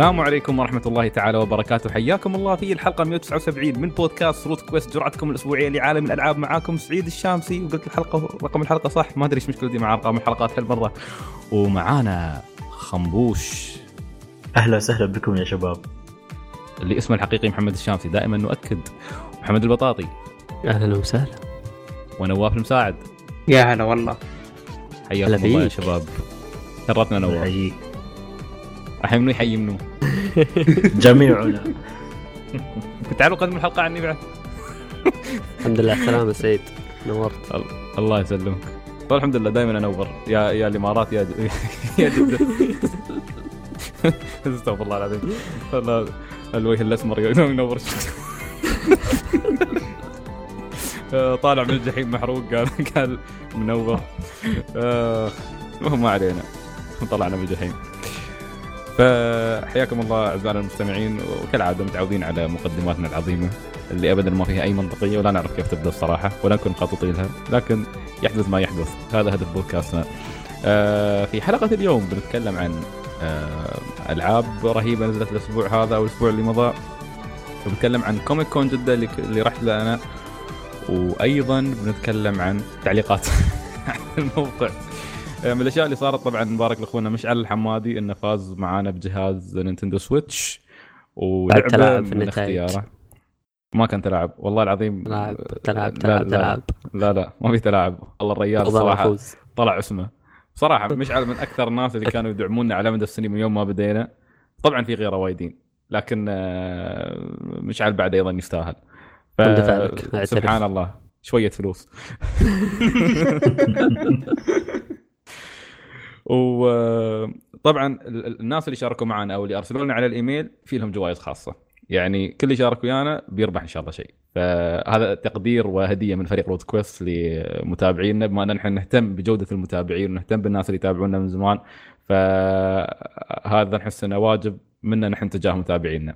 السلام عليكم ورحمة الله تعالى وبركاته. حياكم الله في الحلقة 179 من بودكاست روت كويست جرعتكم الأسبوعية لعالم الألعاب. معاكم سعيد الشامسي وقلت الحلقة رقم الحلقة صح؟ ما أدري إيش مشكلتي مع أرقام الحلقات هالمرة. ومعانا خنبوش. أهلا وسهلا بكم يا شباب. اللي اسمه الحقيقي محمد الشامسي دائما نؤكد. محمد البطاطي. أهلا وسهلا. ونواف المساعد. يا هلا والله. حياكم هلا الله يا. شباب. شرفنا نواف. منو يحيي منو؟ جميعنا تعالوا قدموا الحلقة عني بعد؟ الحمد لله على السلامة سعيد نورت. ال- الله يسلمك. طيب الحمد لله دائما أنور. يا يا الإمارات يا يا جدة. استغفر الله العظيم. والله الوجه الأسمر ينور. طالع من الجحيم محروق قال قال منور. آه، المهم ما علينا. طلعنا من الجحيم. فحياكم الله اعزائنا المستمعين وكالعادة متعودين على مقدماتنا العظيمة اللي ابدا ما فيها أي منطقية ولا نعرف كيف تبدأ الصراحة ولا نكون مخططين لها لكن يحدث ما يحدث. هذا هدف بودكاستنا. آه في حلقة اليوم بنتكلم عن آه ألعاب رهيبة نزلت الأسبوع هذا أو الأسبوع اللي مضى. بنتكلم عن Comic Con جدة اللي, رحت له أنا. وأيضا بنتكلم عن تعليقات الموقع. من الأشياء اللي صارت طبعا مبارك لأخونا مشعل الحمادي إنه فاز معانا بجهاز Nintendo Switch ولعبة تلاعب في من. اختياره ما كان تلاعب. والله العظيم تلعب تلعب لا- تلعب لا- تلعب لا لا ما في تلاعب. والله الرجال صراحة طلع اسمه. صراحة مشعل من أكثر الناس اللي كانوا يدعمونا على مدى السنين من يوم ما بدينا. طبعا في غيره وايدين لكن آه، مشعل بعد أيضا يستاهل. ف-. سبحان الله. شوية فلوس. وطبعا الناس اللي شاركوا معنا أو اللي ارسلوا لنا على الإيميل في لهم جوائز خاصة. يعني كل اللي شارك ويانا بيربح إن شاء الله شيء. فهذا تقدير وهدية من فريق روت كويست لمتابعينا بما أن نحن نهتم بجودة المتابعين ونهتم بالناس اللي يتابعونا من زمان. فهذا نحس إنه واجب منا نحن تجاه متابعينا.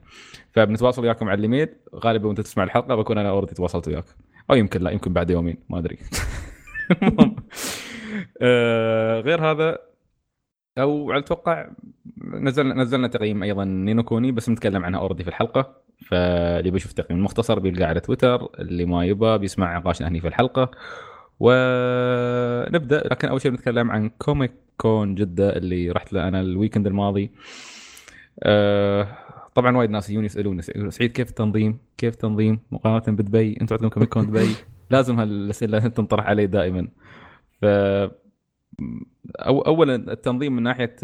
فبنتواصل وياكم على الإيميل غالبا وأنت تسمع الحلقة بكون أنا already تواصلت وياك. أو يمكن لا يمكن بعد يومين ما أدري. آه، غير هذا أو أتوقع نزلنا نزلنا تقييم أيضا Ni no Kuni بس نتكلم عنها already في الحلقة. فاللي بيشوف تقييم مختصر بيلقاه على تويتر اللي ما يبغى بيسمع نقاشنا هني في الحلقة. ونبدأ لكن أول شيء بنتكلم عن Comic Con جدة اللي رحت له أنا ال weekend الماضي. آه، طبعا وايد ناس يجون يسألون سعيد كيف التنظيم؟ كيف التنظيم مقارنة بدبي؟ أنتم عندكم Comic Con دبي؟ لازم هالأسئلة تنطرح علي دائما. ف أو اولا التنظيم من ناحية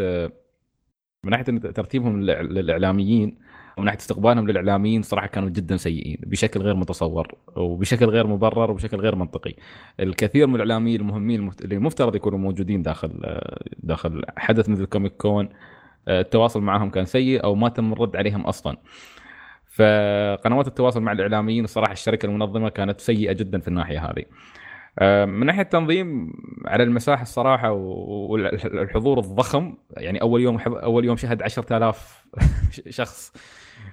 من ناحية ترتيبهم للإعلاميين ومن ناحية استقبالهم للإعلاميين صراحة كانوا جدا سيئين بشكل غير متصور وبشكل غير مبرر وبشكل غير منطقي. الكثير من الإعلاميين المهمين اللي المفترض يكونوا موجودين داخل داخل حدث مثل Comic Con التواصل معهم كان سيء أو ما تم الرد عليهم أصلا. فقنوات التواصل مع الإعلاميين الصراحه الشركة المنظمة كانت سيئة جدا في الناحية هذه. آه، من ناحية التنظيم على المساحة الصراحة والحضور الضخم يعني أول يوم أول يوم شهد 10000 شخص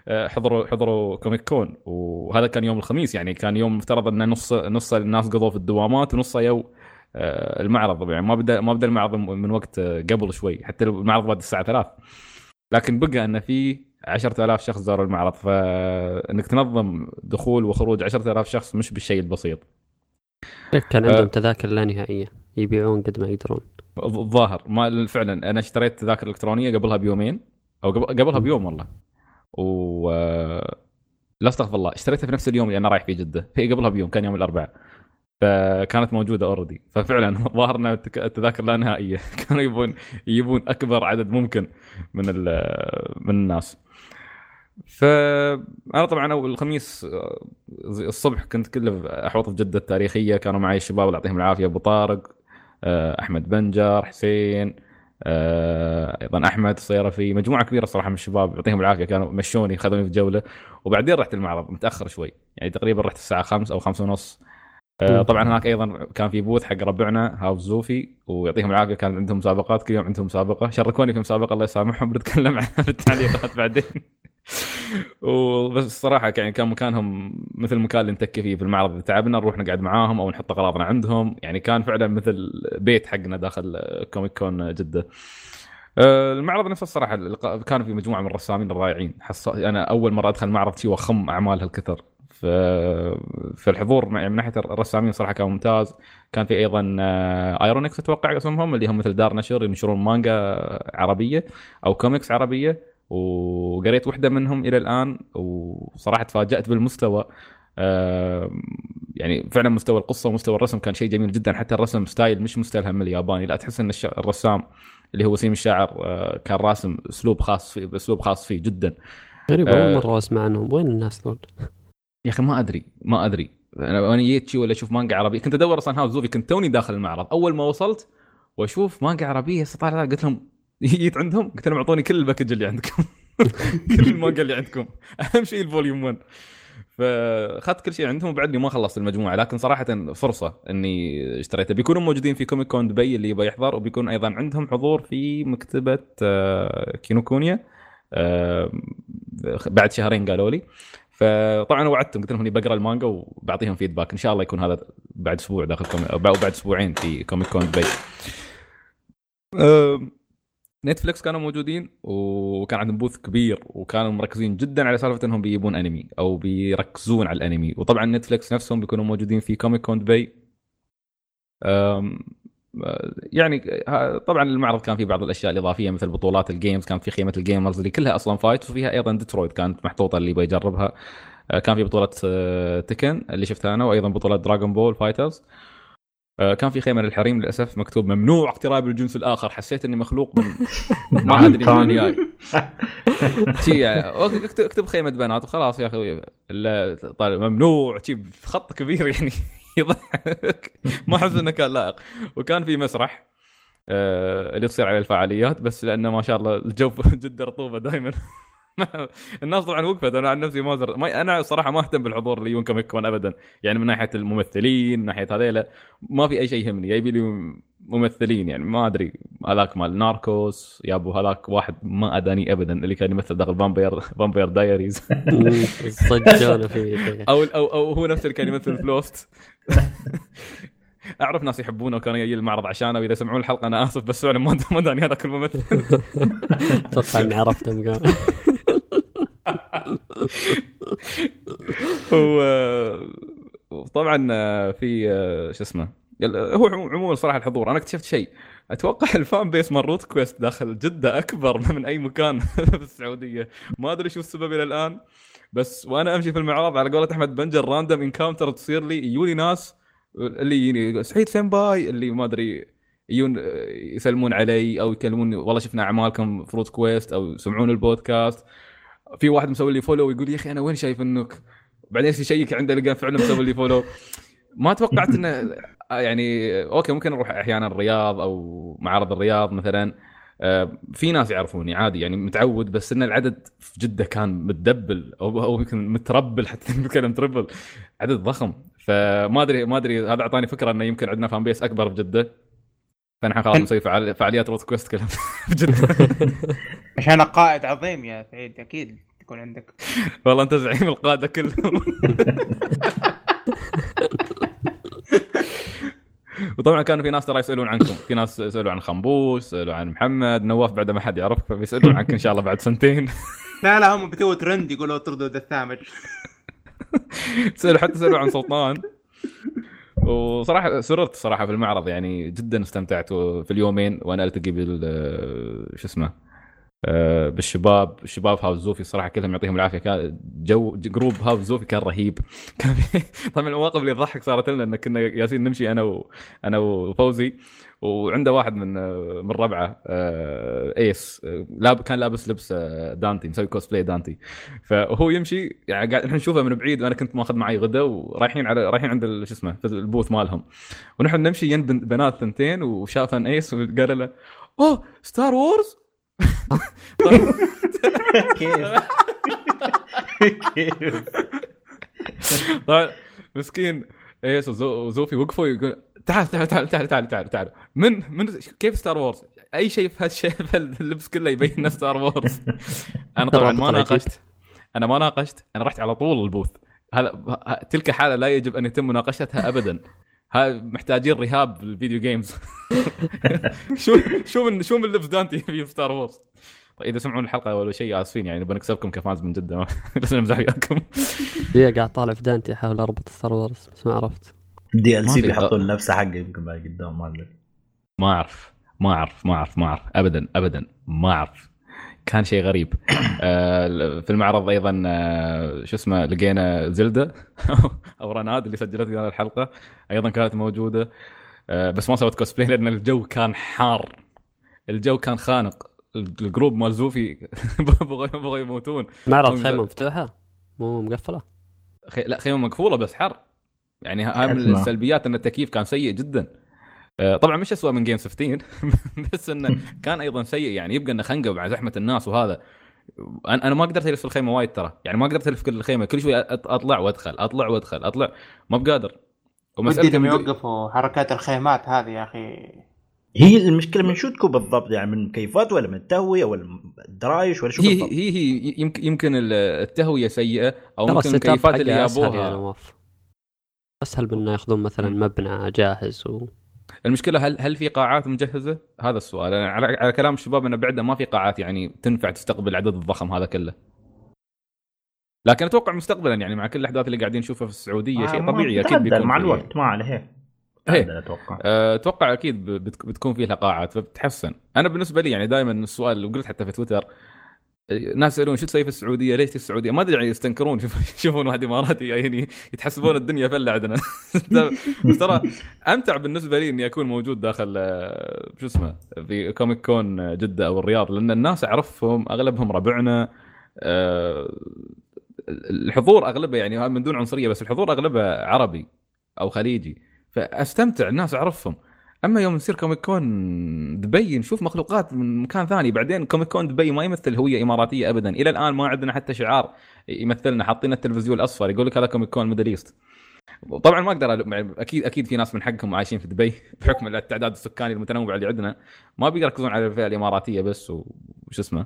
آه، حضروا حضروا Comic Con. وهذا كان يوم الخميس يعني كان يوم مفترض أن نص نص الناس قضوا في الدوامات ونص يو آه، المعرض. يعني ما بدا ما بدأ المعرض من وقت قبل شوي حتى المعرض بدا الساعة 3 لكن بقى أن في 10000 شخص زاروا المعرض. فانك تنظم دخول وخروج 10000 شخص مش بالشيء البسيط. كان آه. عندهم تذاكر لا نهائية. يبيعون قد ما يقدرون. الظاهر ما فعلا. أنا اشتريت تذاكر إلكترونية قبلها بيومين. أو قبل قبلها بيوم والله. و لا استغفر الله. اشتريتها في نفس اليوم اللي أنا رايح فيه جدة. هي قبلها بيوم كان يوم الأربعاء. فكانت موجودة اوريدي ففعلا التك- التذاكر لا نهائية. كانوا يبون يجيبون أكبر عدد ممكن من من الناس. فأنا طبعا أول الخميس آه، الصبح كنت كله احوط في جدة التاريخية. كانوا معي الشباب الله يعطيهم العافية أبو طارق آه، أحمد بنجر حسين آه، أيضا أحمد الصيرفي مجموعة كبيرة صراحة من الشباب يعطيهم العافية كانوا مشوني خذوني في جولة. وبعدين رحت المعرض متأخر شوي يعني تقريبا رحت الساعة 5 أو 5 ونص. طبعا هناك أيضا كان في booth حق ربعنا هاوس زوفي ويعطيهم العافية كان عندهم مسابقات كل يوم عندهم مسابقة. شاركوني في مسابقة الله يسامحهم بنتكلم عنها في التعليقات بعدين. وبس الصراحة يعني كان مكانهم مثل المكان اللي نتكي فيه في المعرض إذا تعبنا نروح نقعد معاهم أو نحط أغراضنا عندهم. يعني كان فعلا مثل بيت حقنا داخل Comic Con جدة. آه، المعرض نفسه الصراحة كان في مجموعة من الرسامين الرائعين. حص... أنا أول مرة أدخل معرض شيء وخم أعمال هالكثر. ف... فالحضور من ناحية الرسامين صراحة كان ممتاز. كان في أيضا آه، ايرونكس أتوقع اسمهم اللي هم مثل دار نشر ينشرون مانجا عربية أو كوميكس عربية. وقريت واحدة منهم إلى الآن وصراحة تفاجأت بالمستوى آه، يعني فعلا مستوى القصة ومستوى الرسم كان شيء جميل جدا. حتى الرسم style مش مستلهم من الياباني. لا تحس إن الرسام اللي هو وسيم الشاعر آه، كان راسم أسلوب خاص فيه باسلوب خاص فيه جدا. غريب آه. اول مرة أسمع عنهم. وين الناس ذول؟ يا أخي ما أدري ما أدري. أنا أنا جيت شي ولا أشوف مانجا عربية. كنت أدور أصلا هاوس زوفي كنت توني داخل المعرض. أول ما وصلت وأشوف مانجا عربية طالع قلت لهم جيت عندهم قلت لهم أعطوني كل ال package اللي عندكم. كل المانجا اللي عندكم. أهم شيء ال volume 1 فأخذت كل شيء عندهم وبعدني ما خلصت المجموعة. لكن صراحة فرصة إني اشتريته بيكونوا موجودين في Comic Con دبي اللي يبغى يحضر وبيكون أيضا عندهم حضور في مكتبة آه، كينوكونيا آه، بعد شهرين قالوا لي. فطبعا وعدتهم. قلت لهم إني بقرأ المانجا وبعطيهم feedback إن شاء الله يكون هذا بعد أسبوع داخل. أو بعد أسبوعين في Comic Con دبي. نتفلكس كانوا موجودين وكان عندهم booth كبير وكانوا مركزين جدا على سالفة إنهم بيجيبون انمي أو بيركزون على الانمي وطبعا نتفلكس نفسهم بيكونوا موجودين في Comic Con دبي يعني طبعا المعرض كان فيه بعض الأشياء الإضافية مثل بطولات ال games كانت في خيمة ال gamers اللي كلها أصلا fight وفيها أيضا ديترويت كانت محطوطة اللي يبغى يجربها. آه، كان في بطولة تكن اللي شفتها أنا وأيضا بطولة دراغون بول فايترز كان في خيمة للحريم للأسف مكتوب ممنوع اقتراب الجنس الآخر. حسيت إني مخلوق من ما أدري من وين جاي أوكي اكتب, خيمة بنات وخلاص يا أخي. ممنوع. خط كبير يعني. يضحك. ما أحس إنه كان لائق. وكان في مسرح آه، اللي تصير عليه الفعاليات بس لأنه ما شاء الله الجو جدا رطوبة دائما الناس طبعا وقفت. أنا عن نفسي ما زر... ما أنا صراحة ما أهتم بالحضور اللي يجون Comic Con ابدا. يعني من ناحية الممثلين من ناحية هذيلا ما في أي شيء يهمني. يبي لي ممثلين يعني ما أدري. هذاك مال ناركوس يا أبو هذاك واحد ما أداني ابدا. اللي كان يمثل داخل Vampire Vampire Diaries. صجانه في أو أو أو هو نفسه اللي كان يمثل فلوست. أعرف ناس يحبونه وكانوا يجي المعرض عشانه وإذا يسمعون الحلقة أنا آسف بس فعلا ما داني هذاك الممثل. أتوقع إني عرفتهم قال وطبعا في شو اسمه هو عمو- عموما صراحة الحضور. أنا اكتشفت شيء. أتوقع ال fan base مال روت كويست داخل جدة أكبر من أي مكان في السعودية. ما أدري شو السبب إلى الآن. بس وأنا أمشي في المعارض على قولة أحمد بنجر random encounter تصير لي يجوني ناس اللي يجيني سعيد فين باي؟ اللي ما أدري يجون يسلمون علي أو يكلموني والله شفنا أعمالكم في روت كويست أو يسمعون البودكاست. في واحد مسوي لي follow ويقول يا أخي أنا وين شايف إنك؟ بعدين يشيك عنده يلقى فعلا مسوي لي follow ما توقعت إنه يعني أوكي ممكن أروح أحيانا الرياض أو معارض الرياض مثلا. آه، في ناس يعرفوني عادي يعني متعود بس إن العدد في جدة كان متدبل أو يمكن متربل حتى نتكلم triple عدد ضخم. فما أدري ما أدري هذا أعطاني فكرة إنه يمكن عندنا fan base أكبر في جدة. فنحن خلاص نسوي فعال- فعاليات روت كويست كلها. عشان قائد عظيم يا سعيد أكيد تكون عندك. والله أنت زعيم القاده كلهم وطبعا كانوا في ناس ترى يسألون عنكم. في ناس يسألوا عن خنبوش يسألوا عن محمد نواف بعد ما حد يعرفك فبيسالون عنك إن شاء الله بعد سنتين. لا لا هم بتسووا ترند يقولوا طردوا ذا الثامج. سالوا حتى سالوا عن سلطان. وصراحة سررت صراحة في المعرض يعني جدا استمتعت في اليومين وأنا ألتقي بال شو اسمه بالشباب الشباب هاوس زوفي الصراحه كلهم يعطيهم العافية. كان جو group هاوس زوفي كان رهيب. كان طبعا المواقف اللي تضحك صارت لنا ان كنا ياسين نمشي أنا و... أنا وفوزي وعنده واحد من من ربعه آه، إيس. آه، لاب كان لابس لبس آه، دانتي مسوي كوسبلاي دانتي. فهو يمشي يعني قاعد نحن نشوفه من بعيد وأنا كنت ماخذ معي غدا ورايحين على رايحين عند شو اسمه ال booth مالهم. ونحن نمشي ين بن- بنات ثنتين وشافن إيس وقال له أوه Star Wars كيف كيف طبعا مسكين ايس وزو- وزوفي وقفوا يقول تعال تعال تعال تعال تعال تعال تعال. من من كيف Star Wars؟ أي شيء في هالشيء في اللبس كله يبين إنه Star Wars. أنا طبعا ما. ناقشت. أنا ما ناقشت. أنا رحت على طول ال booth. هذا تلك حالة لا يجب أن يتم مناقشتها ابدا. محتاجين رهاب بال video games شو شو من شو من لبس دانتي في ستار وورز طيب إذا سمعون الحلقة ولا شيء آسفين يعني نبغى نكسبكم ك fans من جدة بس نمزح وياكم. هي قاعد طالع في دانتي أحاول أربط ستار وورز بس ما عرفت. DLC بيحطوا لنفسه حقه يمكن بعد قدام ما أدري. ما اعرف ما أعرف ما أعرف ما أعرف ابدا ابدا ما أعرف. كان شيء غريب. آه، في المعرض أيضا آه، شو اسمه لقينا زلدة أو رناد اللي سجلت لنا الحلقة. أيضا كانت موجودة. آه، بس ما سوت كوسبلاي لأن الجو كان حار. الجو كان خانق. ال group مال زوفي بغوا بغوا يموتون. معرض خيمة مفتوحة؟ مو مقفلة؟ خي... لا خيمة مقفولة بس حر. يعني هاي من. السلبيات إن التكييف كان سيء جدا. طبعا مش اسوء من game 15 بس إنه كان أيضا سيء. يعني يبقى إنه خنقة مع زحمة الناس وهذا. أنا ما قدرت ألف في الخيمة وايد ترى. يعني ما قدرت ألف كل الخيمة. كل شوي أطلع وأدخل أطلع وأدخل أطلع. ما بقادر. ودي إنهم الم- يوقفوا حركات الخيمات هذه يا أخي. هي المشكلة من شو تكون بالضبط؟ يعني من مكيفات ولا من التهوية ولا الدرايش ولا شو هي بالضبط؟ هي هي يمكن يمكن التهوية سيئة أو ممكن المكيفات اللي حقه أسهل يا جابوها نواف. أسهل من إنه ياخذون مثلا مبنى جاهز و المشكلة هل هل في قاعات مجهزة؟ هذا السؤال أنا على, على كلام الشباب إنه بعده ما في قاعات يعني تنفع تستقبل العدد الضخم هذا كله. لكن أتوقع مستقبلا يعني مع كل الأحداث اللي قاعدين نشوفها في السعودية آه، شيء طبيعي أكيد بيكون مع الوقت ما عليه إيه. أتوقع أه، أتوقع أكيد بتكون فيها قاعات فبتحسن. أنا بالنسبة لي يعني دائما السؤال وقلت حتى في تويتر ناس يسألون شو تسوي في السعودية؟ ليش في السعودية؟ ما أدري يعني يستنكرون يشوف- يشوفون واحد إماراتي يعني يتحسبون الدنيا فله عندنا بس ترى أمتع بالنسبة لي إني أكون موجود داخل آه، شو اسمه في كوميك كون جدة أو الرياض لأن الناس أعرفهم أغلبهم ربعنا آه، الحضور أغلبه يعني من دون عنصرية بس الحضور أغلبه عربي أو خليجي فأستمتع الناس أعرفهم أما يوم نصير كوميك كون دبي نشوف مخلوقات من مكان ثاني. بعدين كوميك كون دبي ما يمثل هوية إماراتية ابدا. إلى الآن ما عندنا حتى شعار يمثلنا. حاطين التلفزيون الأصفر. يقول لك هذا كوميك كون Middle East. طبعا ما أقدر أكيد أكيد في ناس من حقهم عايشين في دبي بحكم التعداد السكاني المتنوع اللي عندنا. ما بيركزون على الفئة الإماراتية بس وش اسمه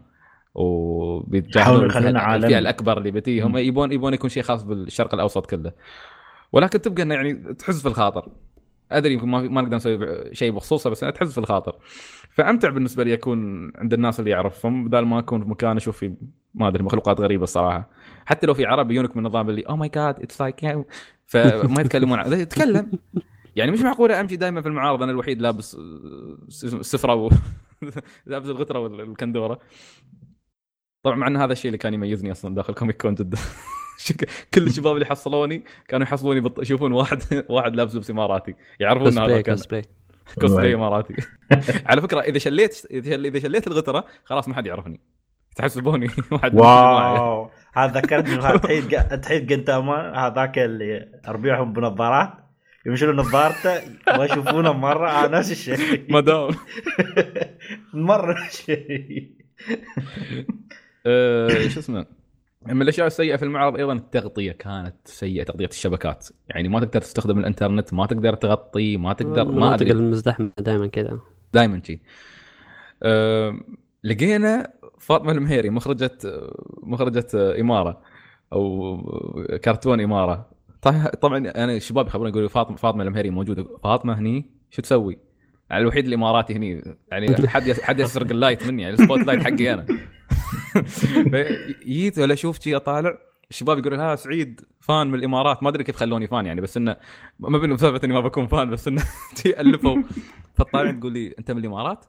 وبيتجاهلون يحاولون الفئة- يخلونها عالمي. الفئة الأكبر اللي بتيهم. يبون يبون يكون شيء خاص بالشرق الأوسط كله. ولكن تبقى إنه يعني تحز في الخاطر. أدري يمكن ما ما نقدر نسوي شيء بخصوصه بس تحز في الخاطر. فأمتع بالنسبة لي اكون عند الناس اللي يعرفهم بدل ما أكون في مكان أشوف فيه ما أدري مخلوقات غريبة الصراحة. حتى لو في عربي يونك من النظام اللي oh my God it's like فما يتكلمون عن يتكلم. يعني مش معقولة أمشي دائما في المعارض أنا الوحيد لابس الصفره و... لابس الغتره والكندورة. طبعا مع إن هذا الشيء اللي كان يميزني أصلا داخل كوميك كون جدة. كل الشباب اللي حصلوني كانوا يحصلوني بط... يشوفون واحد واحد لابس لبس إماراتي يعرفون هذا cosplay cosplay. إماراتي. على فكرة إذا شليت إذا شليت الغترة خلاص ما حد يعرفني. تحسبوني واحد. wow. هذا ذكرتني تحيد تحيد جنتاما هذاك اللي أربيعهم بنظارات. يمشون نظارته ما يشوفونه مرة. آه نفس الشيء. ما دام. مرة نفس الشيء. آه، شو اسمه؟ من الأشياء السيئة في المعرض أيضا التغطية. كانت سيئة تغطية الشبكات. يعني ما تقدر تستخدم الإنترنت ما تقدر تغطي ما تقدر ما ادري المزدحمة دائما كذا. دائما شي. أه لقينا فاطمة المهيري مخرجه مخرجة إمارة أو كرتون إمارة. طبعا طبعا أنا الشباب يخبروني يقولوا فاطمه فاطمة المهيري موجودة. فاطمة هني شو تسوي؟ يعني الوحيد الاماراتي هني. يعني حد حد يسرق ال light مني يعني ال spotlight حقي أنا. جيت ولا أشوف شي أطالع الشباب يقولون ها سعيد fan من الإمارات ما أدري كيف خلوني fan يعني بس إنه ما بينهم سالفه إني ما بكون fan بس إنه ألفوا فالطالعين تقول لي أنت من الإمارات؟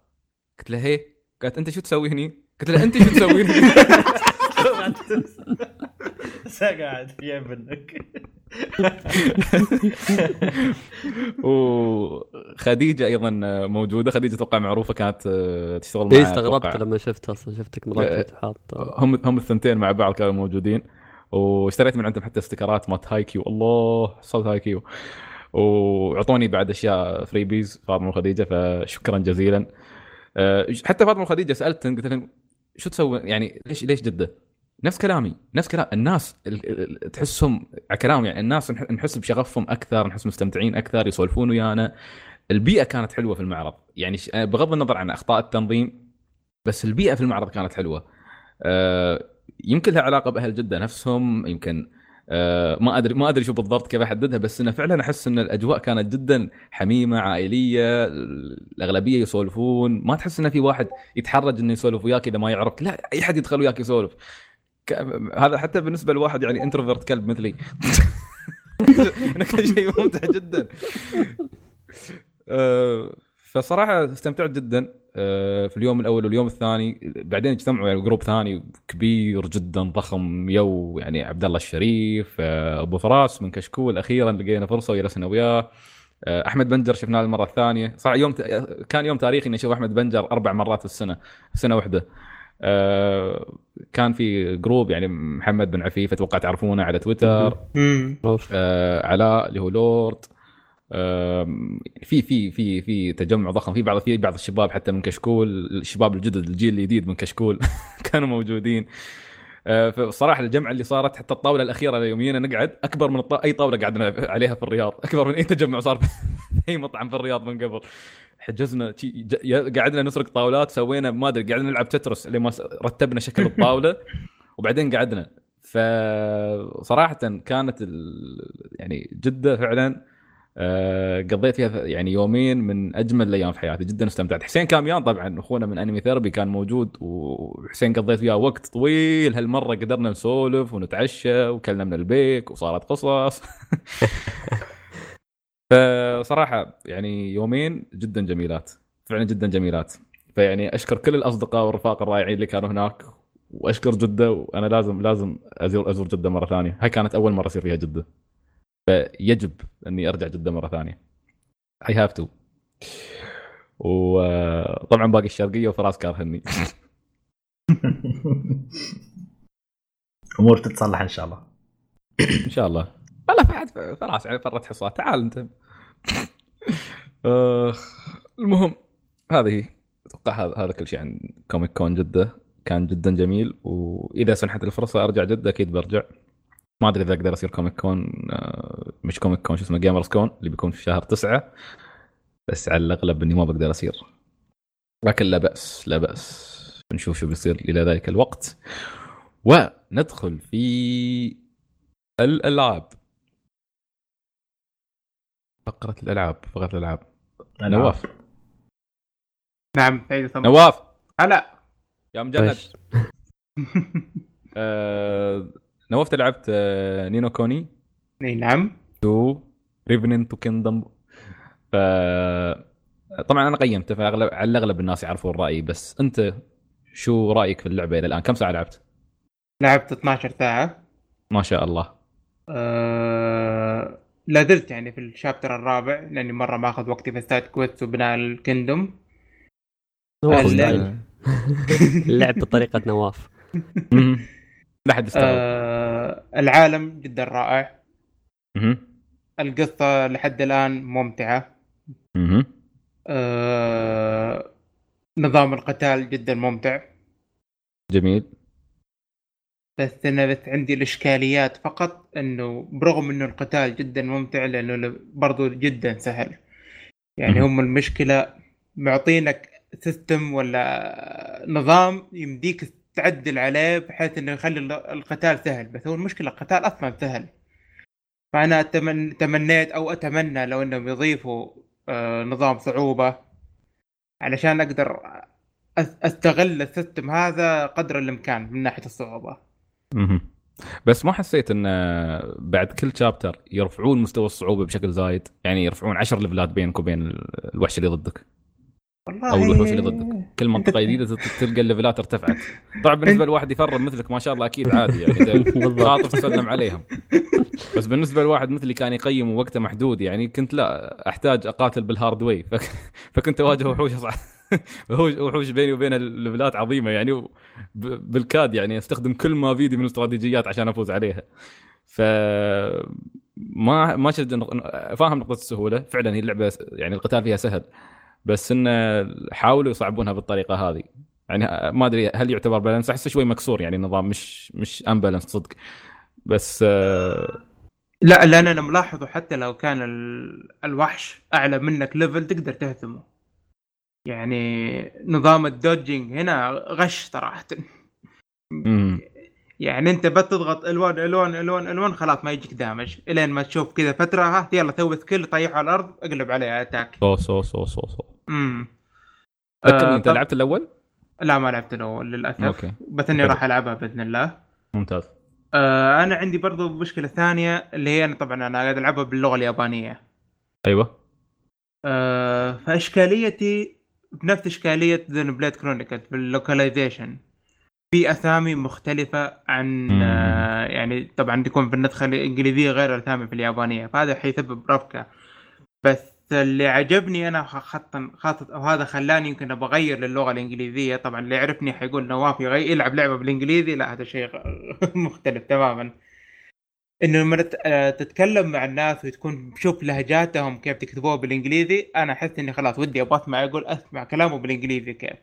قلت له هي قالت أنت شو تسوي هني؟ قلت له أنت شو تسوي هني؟ قاعد منك وخديجة أيضا موجودة. خديجة أتوقع معروفة كانت تشتغل اي معي استغربت. لما شفت أصلا شفتك آه، مركز حاط هم هم الثنتين مع بعض كانوا موجودين. واشتريت من عندهم حتى استيكرات مات هاي كيو. الله صوت هاي كيو. وأعطوني بعد أشياء فريبيز فاطمة وخديجة فشكرا جزيلا. أه، حتى فاطمة وخديجة سالتهم قلت لهم شو تسوي؟ يعني ليش ليش جدة؟ نفس كلامي نفس كلام. الناس ال- ال- تحسهم على كلام يعني الناس نح- نحس بشغفهم أكثر نحس مستمتعين أكثر يسولفون ويانا. البيئة كانت حلوة في المعرض. يعني ش- بغض النظر عن أخطاء التنظيم بس البيئة في المعرض كانت حلوة. آه، يمكن لها علاقة بأهل جدة نفسهم يمكن آه، ما أدري ما أدري شو بالضبط كيف أحددها بس إنه فعلا أحس إن الأجواء كانت جدا حميمة عائلية الأغلبية يسولفون. ما تحس انه في واحد يتحرج إنه يسولف وياك إذا ما يعرف. لا أي حد يدخل وياك يسولف. ك... هذا حتى بالنسبة لواحد يعني introvert كلب مثلي. كان شيء ممتع جدا. آه، فصراحة استمتعت جدا آه، في اليوم الأول واليوم الثاني. بعدين اجتمعوا يعني جروب ثاني كبير جدا ضخم you يعني عبد الله الشريف آه، أبو فراس من كشكول. أخيرا لقينا فرصة وجلسنا وياه. أحمد بنجر شفناه المرة الثانية. صح يوم كان يوم تاريخي اني أشوف أحمد بنجر أربع مرات في السنة سنة واحدة. كان في group يعني محمد بن عفيف أتوقع تعرفونه على تويتر. آه، علاء اللي هو لورد. آم، في في في في تجمع ضخم. في بعض في بعض الشباب حتى من كشكول الشباب الجدد الجيل الجديد من كشكول كانوا موجودين. آه، فصراحة الجمعة اللي صارت حتى الطاولة الأخيرة يومينا نقعد أكبر من الط... أي طاولة قعدنا عليها في الرياض. أكبر من أي تجمع صار. اي مطعم في الرياض من قبل. حجزنا قعدنا نسرق طاولات سوينا ما أدري قعدنا نلعب Tetris لما س- رتبنا شكل الطاولة وبعدين قعدنا. فصراحه كانت ال... يعني جدة فعلا آه، قضيت فيها يعني يومين من أجمل الأيام في حياتي جدا استمتعت. حسين كاميان طبعا أخونا من أنمي ثيرابي كان موجود وحسين قضيت وياه وقت طويل. هالمرة قدرنا نسولف ونتعشى وكلنا من البيك وصارت قصص. فصراحة يعني يومين جدا جميلات فعلا جدا جميلات. فيعني أشكر كل الأصدقاء والرفاق الرائعين اللي كانوا هناك وأشكر جدة وأنا لازم لازم ازور أزور جدة مرة ثانية. هاي كانت أول مرة اصير فيها جدة. فيجب إني أرجع جدة مرة ثانية. I have to وطبعا باقي الشرقية وفراس كارهني أمور تتصلح إن شاء الله. إن شاء الله. والله فعد فراس يعني فرت حصات تعال أنت. آه، المهم هذه أتوقع هذا هذا كل شيء عن كوميك كون جدة. كان جدا جميل وإذا سنحت الفرصة أرجع جدة أكيد برجع. ما أدري إذا أقدر أصير كوميك كون آه، مش كوميك كون شو اسمه جيمرز كون اللي بيكون في شهر تسعة. بس على الأغلب إني ما بقدر أصير. لكن لا بأس لا بأس. نشوف شو بيصير إلى ذلك الوقت. وندخل في الألعاب. فقره الألعاب فقره الألعاب. نواف. نعم سمر نواف. هلا. يا مجند وش؟ آه... نواف لعبت آه... نينو كوني؟ إي نعم. 2 Revenant Kingdom. ف طبعا أنا قيمته فأغلب على الأغلب الناس يعرفون رأيي بس أنت شو رأيك في اللعبة إلى الآن؟ كم ساعة لعبت؟ لعبت 12 ساعة. ما شاء الله. أه... لا زلت يعني في الشابتر الرابع لأني مرة ماخذ وقتي في ستات كويست وبناء الكندوم اللعب. اللعب بطريقة نواف. لا حد أه... العالم جدا رائع مهم. القصة لحد الآن ممتعة مهم. أه... نظام القتال جدا ممتع جميل بس أنا بس عندي الإشكاليات فقط إنه برغم إنه القتال جدا ممتع لأنه برضو جدا سهل يعني. هم المشكلة معطينك سيستم ولا نظام يمديك تعدل عليه بحيث إنه يخلي ال- القتال سهل بس هو المشكلة القتال أصلا سهل فأنا. تمنيت أو أتمنى لو إنهم يضيفوا آه، نظام صعوبة علشان أقدر أستغل ال system هذا قدر الإمكان من ناحية الصعوبة. بس ما حسيت إن بعد كل chapter يرفعون مستوى الصعوبة بشكل زايد؟ يعني يرفعون 10 ليفلات بينك وبين الوحش اللي ضدك. والله أو الوحوش اللي ضدك. كل منطقة جديدة تلقى الليفلات ارتفعت. طبعا بالنسبة لواحد يفرم مثلك ما شاء الله أكيد عادي يعني. تعاطف تسلم عليهم. بس بالنسبة لواحد مثلي كان يقيم ووقته محدود يعني كنت لا أحتاج أقاتل بال hard way فك... فكنت أواجه وحوش أصعب. وحوش بيني وبين الليفلات عظيمة يعني. بالكاد يعني أستخدم كل ما فيدي من الاستراتيجيات عشان أفوز عليها. ف ما ما شفت فاهم نقطة السهولة. فعلا هي اللعبة يعني القتال فيها سهل بس انه حاولوا يصعبونها بالطريقة هذه. يعني ما أدري هل يعتبر balance أحسه شوي مكسور يعني النظام مش مش imbalance صدق. بس آه، لا لأن أنا ملاحظه حتى لو كان ال... الوحش أعلى منك level تقدر تهزمه يعني نظام ال dodging هنا غش صراحة. يعني انت بتضغط الوان الوان الوان الوان خلاص ما يجيك damage. إلين ما تشوف كذا فترة ها يلا سوي skill طيحة على الأرض اقلب عليه attack. so so so so so. امم آه، إنت طب- لعبت الأول؟ لا ما لعبت الأول للأسف. okay. بس إني. راح ألعبها بإذن الله. ممتاز. آه أنا عندي برضو مشكلة ثانية اللي هي أنا طبعا أنا قاعد ألعبها باللغة اليابانية. أيوه. آه فإشكاليتي بنفس إشكالية زينوبليد كرونيكلز في ال localization في أسامي مختلفة عن. آه يعني طبعا تكون في النسخه الانجليزيه غير الأسامي في اليابانية فهذا حيسبب ربكه بس اللي عجبني أنا خاصة خاصة وهذا خلاني يمكن أبغى أغير للغة الإنجليزية. طبعا اللي يعرفني حيقول نواف يلعب لعبة بالإنجليزي لا هذا شيء مختلف تماما. إنه لما آه، تتكلم مع الناس وتكون تشوف لهجاتهم كيف تكتبوها بالإنجليزي أنا أحس إني خلاص ودي أبغى اسمع يقول أسمع كلامه بالإنجليزي كيف.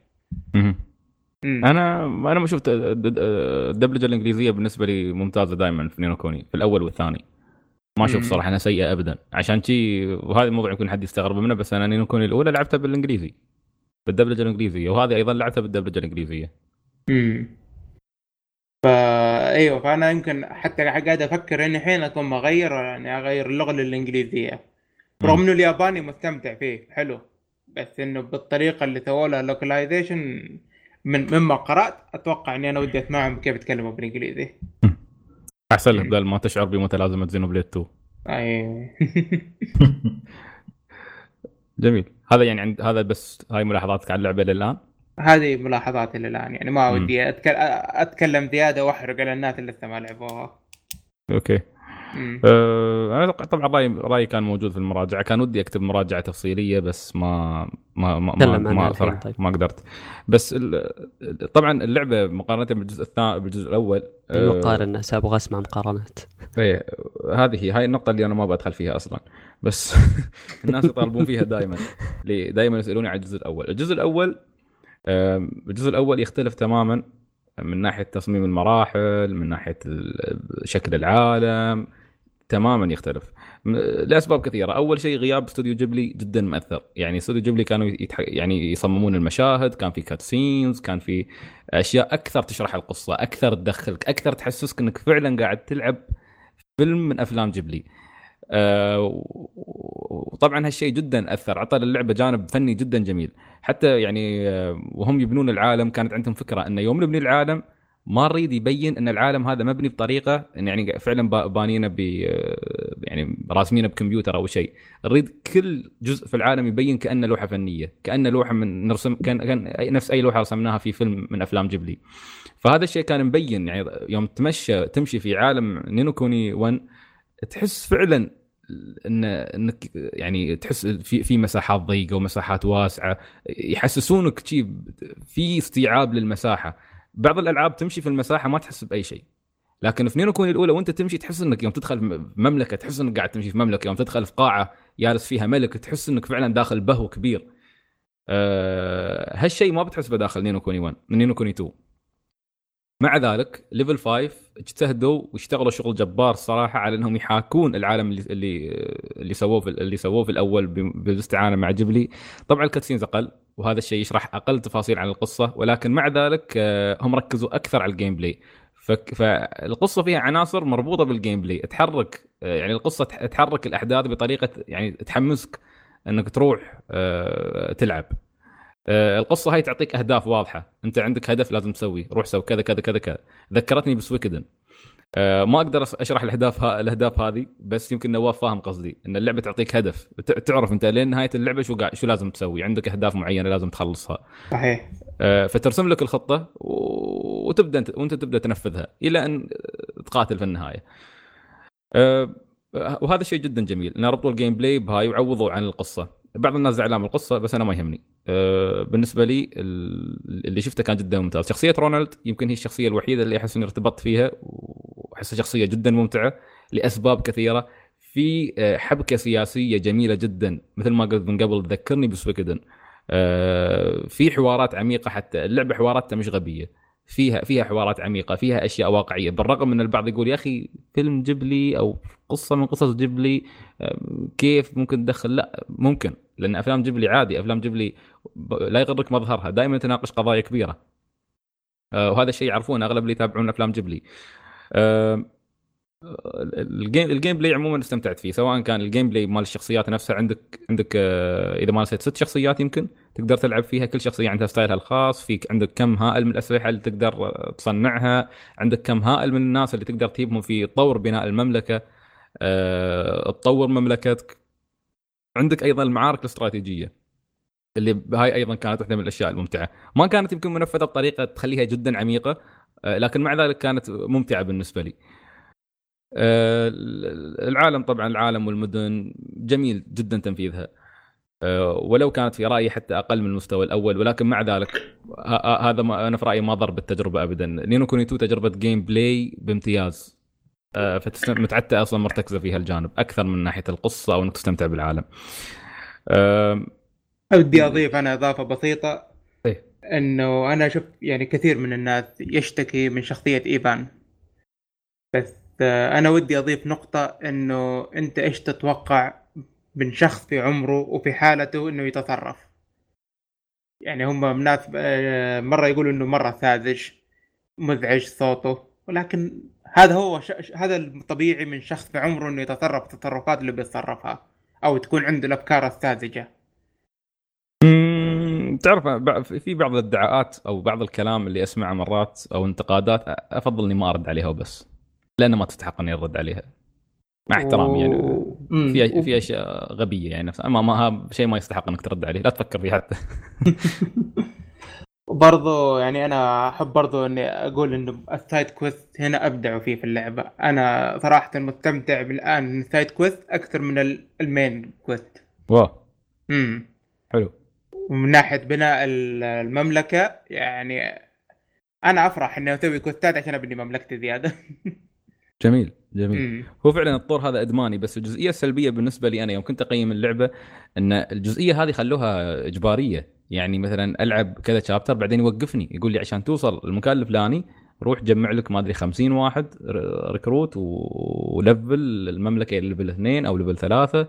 أنا أنا ما شفت الدبلجه الإنجليزية بالنسبة لي ممتازة دائما في نينو كوني في الأول والثاني. ما أشوف. صراحة إنها سيئة ابدا. عشان شي وهذا الموضوع يمكن حد يستغرب منه بس أنا نينو كوني الأولى لعبتها بالإنجليزي بالدبلجة الإنجليزية وهذه أيضا لعبتها بالدبلجة الإنجليزية. امم فا أيوه فأنا يمكن حتى قاعد أفكر إني الحين اكون بغير يعني أغير اللغة للإنجليزية. رغم إنه الياباني مستمتع فيه حلو. بس إنه بالطريقة اللي سووا لها localization من مما قرأت أتوقع إني أنا ودي أسمعهم كيف يتكلموا بالإنجليزي. أحسن لك. بدل ما تشعر بمتلازمة زينوبليد 2 أي. جميل. هذا يعني عند هذا بس هاي ملاحظاتك على اللعبة للآن. هذه ملاحظاتي للان يعني ما. ودي أتكل... أتكلم زيادة وأحرق على الناس اللي لسه ما لعبوها. okay. مم. أه أنا طبعا رأيي رأيي كان موجود في المراجعة. كان ودي أكتب مراجعة تفصيلية بس ما ما ما ما, عنها ما طيب. ما قدرت. بس ال- طبعا اللعبة مقارنة بالجزء الثاني بالجزء الأول أه، المقارنة أبغى أسمع مقارنات. إيه هذه هي هاي النقطة اللي أنا ما بدخل فيها أصلا. بس الناس يطالبون فيها دائما دائما يسألوني عن الجزء الأول. الجزء الأول آم، الجزء الأول يختلف تماما من ناحية تصميم المراحل من ناحية ال- شكل العالم تماما يختلف. لأسباب كثيرة. أول شيء غياب استوديو جيبلي جدا مؤثر يعني استوديو جيبلي كانوا. يعني يصممون المشاهد كان في cut scenes كان في أشياء أكثر تشرح القصة أكثر تدخلك أكثر تحسسك إنك فعلا قاعد تلعب فيلم من أفلام جيبلي. آه، وطبعا هالشيء جدا أثر. عطى للعبة جانب فني جدا جميل. حتى يعني آه، وهم يبنون العالم كانت عندهم فكرة إنه يوم نبني العالم ما نريد يبين إن العالم هذا مبني بطريقة إن يعني فعلا با- بانينه ب آه، يعني راسمينه بكمبيوتر أو شيء. نريد كل جزء في العالم يبين كأنه لوحة فنية كأنه لوحة من نرسم كان كأن نفس أي لوحة رسمناها في فيلم من أفلام جيبلي. فهذا الشيء كان مبين يعني يوم تمشى تمشي في عالم نينو كوني 1 تحس فعلا ان إنك يعني تحس في في مساحات ضيقة ومساحات واسعة يحسسونك في استيعاب للمساحة. بعض الألعاب تمشي في المساحة ما تحس بأي شيء لكن في نينو كوني الأولى وأنت تمشي تحس إنك يوم تدخل مملكة تحس إنك قاعد تمشي في مملكة يوم تدخل في قاعة جالس فيها ملك تحس إنك فعلا داخل بهو كبير. أه هالشيء ما بتحس به داخل نينو كوني 1 نينو كوني 2 مع ذلك ليفل 5 اجتهدوا واشتغلوا شغل جبار الصراحه على إنهم يحاكون العالم اللي اللي اللي سووه في اللي سووه في الأول بالاستعانة مع جيبلي. طبعا ال cutscenes أقل وهذا الشيء يشرح أقل تفاصيل عن القصة ولكن مع ذلك آه، هم ركزوا أكثر على ال gameplay فالقصة فيها عناصر مربوطة بال gameplay تحرك آه، يعني القصة تح- تحرك الأحداث بطريقة يعني تحمسك إنك تروح آه، تلعب. القصة هاي تعطيك أهداف واضحة. أنت عندك هدف لازم تسويه. روح سوي كذا كذا كذا كذا. ذكرتني بسويكدن. آه، ما أقدر أشرح الأهداف ها الأهداف هذه بس يمكن نواف فاهم قصدي. إن اللعبة تعطيك هدف. تعرف أنت لين نهاية اللعبة شو قاعد شو لازم تسوي. عندك أهداف معينة لازم تخلصها. صحيح. آه، فترسم لك الخطة وتبدأ انت وأنت تبدأ تنفذها إلى أن تقاتل في النهاية. آه، وهذا شيء جدا جميل. إن ربطوا ال gameplay بهاي وعوضوا عن القصة. بعض الناس زعلان من القصة بس أنا ما يهمني. آه، بالنسبة لي ال- اللي شفته كان جدا ممتاز. شخصية رونالد يمكن هي الشخصية الوحيدة اللي أحس إني ارتبطت فيها وأحسها شخصية جدا ممتعة لأسباب كثيرة. في آه، حبكة سياسية جميلة جدا مثل ما قلت من قبل تذكرني بسويكدن. آه، في حوارات عميقة حتى اللعبة حواراتها مش غبية فيها فيها حوارات عميقة فيها أشياء واقعية. بالرغم من البعض يقول يا أخي فيلم جيبلي أو قصة من قصص جيبلي كيف ممكن تدخل؟ لا ممكن لأن أفلام جيبلي عادي. أفلام جيبلي لا يغرك مظهرها. دائما تناقش قضايا كبيرة. آه، وهذا الشيء يعرفونه أغلب اللي يتابعون أفلام جيبلي ال game ال gameplay عموما استمتعت فيه سواء كان ال gameplay مال الشخصيات نفسها عندك عندك آه، إذا ما نسيت ست شخصيات يمكن تقدر تلعب فيها كل شخصية عندها ستايلها الخاص فيك عندك كم هائل من الأسلحة اللي تقدر تصنعها عندك كم هائل من الناس اللي تقدر تجيبهم في طور بناء المملكة أه، تطور مملكتك. عندك أيضا المعارك الاستراتيجية اللي هاي أيضا كانت واحدة من الأشياء الممتعة. ما كانت يمكن منفذة بطريقة تخليها جدا عميقة لكن مع ذلك كانت ممتعة بالنسبة لي. العالم طبعا العالم والمدن جميل جدا تنفيذها. أه، ولو كانت في رأيي حتى أقل من المستوى الأول ولكن مع ذلك ه- ه- هذا ما أنا في رأيي ما ضر بالتجربة ابدا. Ni no Kuni 2 تجربة gameplay بامتياز. فتمتعت أصلا مرتكزة في هالجانب أكثر من ناحية القصة أو أنك تستمتع بالعالم. ودي أضيف أنا إضافة بسيطة. إيه. إنه أنا أشوف يعني كثير من الناس يشتكي من شخصية إيفان. بس آه، أنا ودي أضيف نقطة إنه أنت إيش تتوقع من شخص في عمره وفي حالته إنه يتصرف؟ يعني هم ناس آه، مرة يقولوا إنه مرة ساذج مزعج صوته ولكن هذا هو ش... هذا الطبيعي من شخص في عمره إنه يتصرف التصرفات اللي بيتصرفها أو تكون عنده الأفكار الساذجة. تعرف في بعض الادعاءات أو بعض الكلام اللي أسمعه مرات أو انتقادات أفضل إني ما أرد عليها وبس. لأنه ما تستحق اني ارد عليها. مع احترامي يعني. في في أشياء غبية يعني نفسها ما ما شيء ما يستحق انك ترد عليه. لا تفكر فيه حتى. وبرضه يعني أنا أحب برضه إني أقول إنه ال side quest هنا ابدعوا فيه في اللعبة. أنا صراحة مستمتع بالآن من ال side quest أكثر من ال- ال main quest. واو. امم حلو. ومن ناحية بناء ال- المملكة يعني أنا أفرح إني أسوي quest ات عشان أبني مملكتي زيادة. جميل جميل. امم هو فعلا الطور هذا أدماني بس الجزئية السلبية بالنسبة لي أنا يوم كنت أقيم اللعبة إن الجزئية هذه خلوها إجبارية. يعني مثلا ألعب كذا chapter بعدين يوقفني يقول لي عشان توصل المكان الفلاني روح جمع لك ما أدري 50 واحد recruit و level المملكة إلى level اثنين أو level ثلاثة.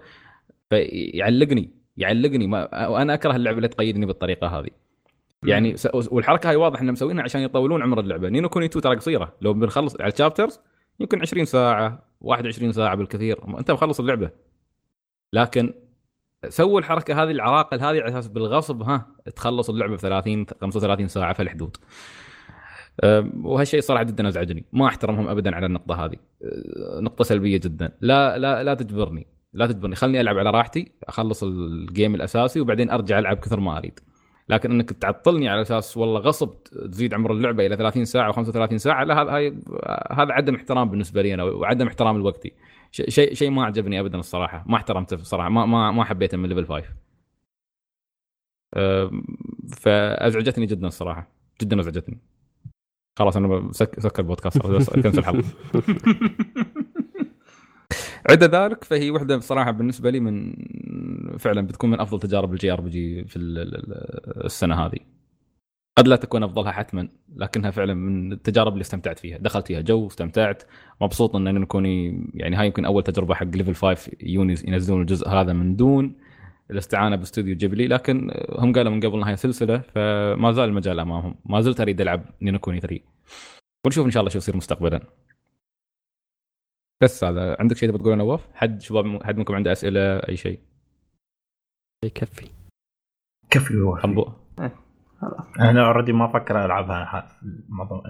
فيعلقني يعلقني. ما وأنا أكره اللعبة اللي تقيدني بالطريقة هذه. يعني. والحركة هاي واضح إنهم مسوينها عشان يطولون عمر اللعبة. نينو كوني 2 ترى قصيرة. لو بنخلص على الشابترز يمكن 20 ساعة 21 ساعة بالكثير. أنت مخلص اللعبة. لكن سووا الحركة هذه العراقل هذه على أساس بالغصب ها تخلص اللعبة في 30 35 ساعة في الحدود. وهالشيء صراحة جدا أزعجني. ما أحترمهم ابدا على النقطة هذه. أه، نقطة سلبية جدا. لا لا لا تجبرني. لا تجبرني. خلني ألعب على راحتي أخلص الجيم الأساسي وبعدين أرجع ألعب كثر ما أريد. لكن انك تعطلني على أساس والله غصب تزيد عمر اللعبة إلى 30 ساعة و35 ساعة لا هذا هذا عدم احترام بالنسبة لي أنا وعدم احترام لوقتي شيء شيء ما عجبني ابدا الصراحة ما احترمته الصراحة ما ما ما حبيته من Level 5 أم، فأزعجتني جدا الصراحة جدا أزعجتني. خلاص أنا سكر البودكاست كنسل الحلقة عدا ذلك فهي وحدة بصراحه بالنسبة لي من فعلا بتكون من أفضل تجارب ال JRPG في ال- ال- ال- السنة هذه. قد لا تكون أفضلها حتما لكنها فعلا من التجارب اللي استمتعت فيها. دخلت فيها جو استمتعت. مبسوط Ni no Kuni يعني هاي يمكن أول تجربة حق Level 5 يونيز ينزلون الجزء هذا من دون الاستعانة باستوديو جيبلي لكن هم قالوا من قبل إنها سلسلة فما زال المجال أمامهم. ما زلت أريد ألعب Ni no Kuni 3 ونشوف إن شاء الله شو يصير مستقبلا. بس هذا. عندك شيء تبغى تقوله نواف؟ حد شباب حد منكم عنده أسئلة أي شيء؟ يكفي. كيف يروح خنبو أنا already ما أفكر ألعبها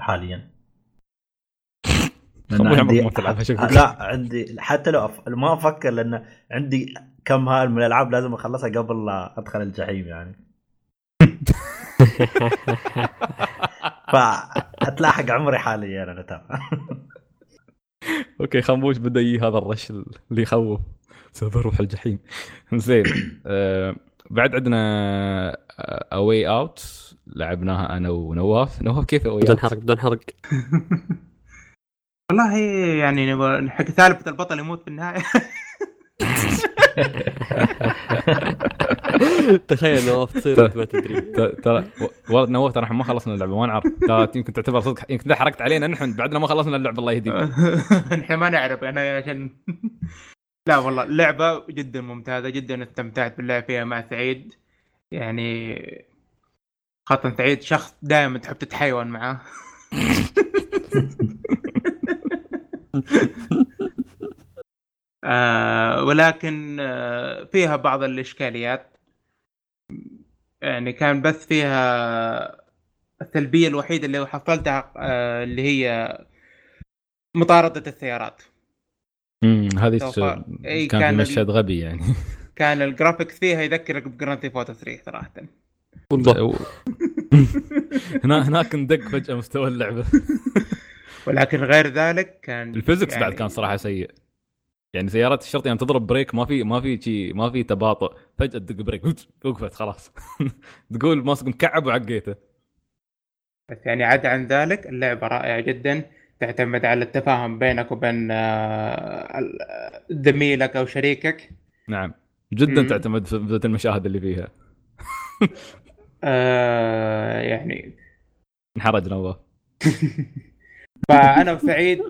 حاليا. عندي؟ لا عندي حتى لو أف... ما أفكر لأن عندي كم هاي من الألعاب لازم أخلصها قبل لا أدخل الجحيم يعني. فأتلاحق عمري حاليا أنا ترى أوكي خنبوش بدأ يجي هذا الرش اللي يخوف. سوف أروح الجحيم. زين آه بعد عندنا اواي اوت لعبناها أنا ونواف. نواف كيف اواي بدون؟ حرق بدون حرق. والله يعني نحكي ثالث البطل يموت في النهاية. تخيل نواف تصير أنت ما تدري. ترى والله نواف ترى إحنا ما خلصنا اللعبة ما نعرف. ترى يمكن تعتبر صدق يمكن حركت علينا نحن بعدنا ما خلصنا اللعبة الله يهديك. إحنا ما نعرف أنا عشان لا والله اللعبة جدا ممتازة جدا استمتعت باللعب فيها مع سعيد. يعني خاصة سعيد شخص دائما تحب تتحيون معاه آه ولكن آه فيها بعض الإشكاليات. يعني كان بس فيها السلبيه الوحيدة اللي حصلتها آه اللي هي مطاردة السيارات. امم هذه كان, كان مشهد غبي يعني. كان ال graphics فيها يذكرك ب Grand Theft 3 صراحة. والله. هنا هناك ندق فجأة مستوى اللعبة. ولكن غير ذلك كان ال physics يعني بعد كان صراحة سيء. يعني سيارات الشرطه يعني تضرب brake ما في ما في شيء ما في تباطؤ. فجأة تدق brake وقفت خلاص. تقول ماسك مكعب وعقيته. بس يعني عدا عن ذلك اللعبة رائعة جدا تعتمد على التفاهم بينك وبين آه، ال- زميلك أو شريكك. نعم. جدا مم. تعتمد في المشاهد اللي فيها. آه يعني. انحرج نواف فأنا وسعيد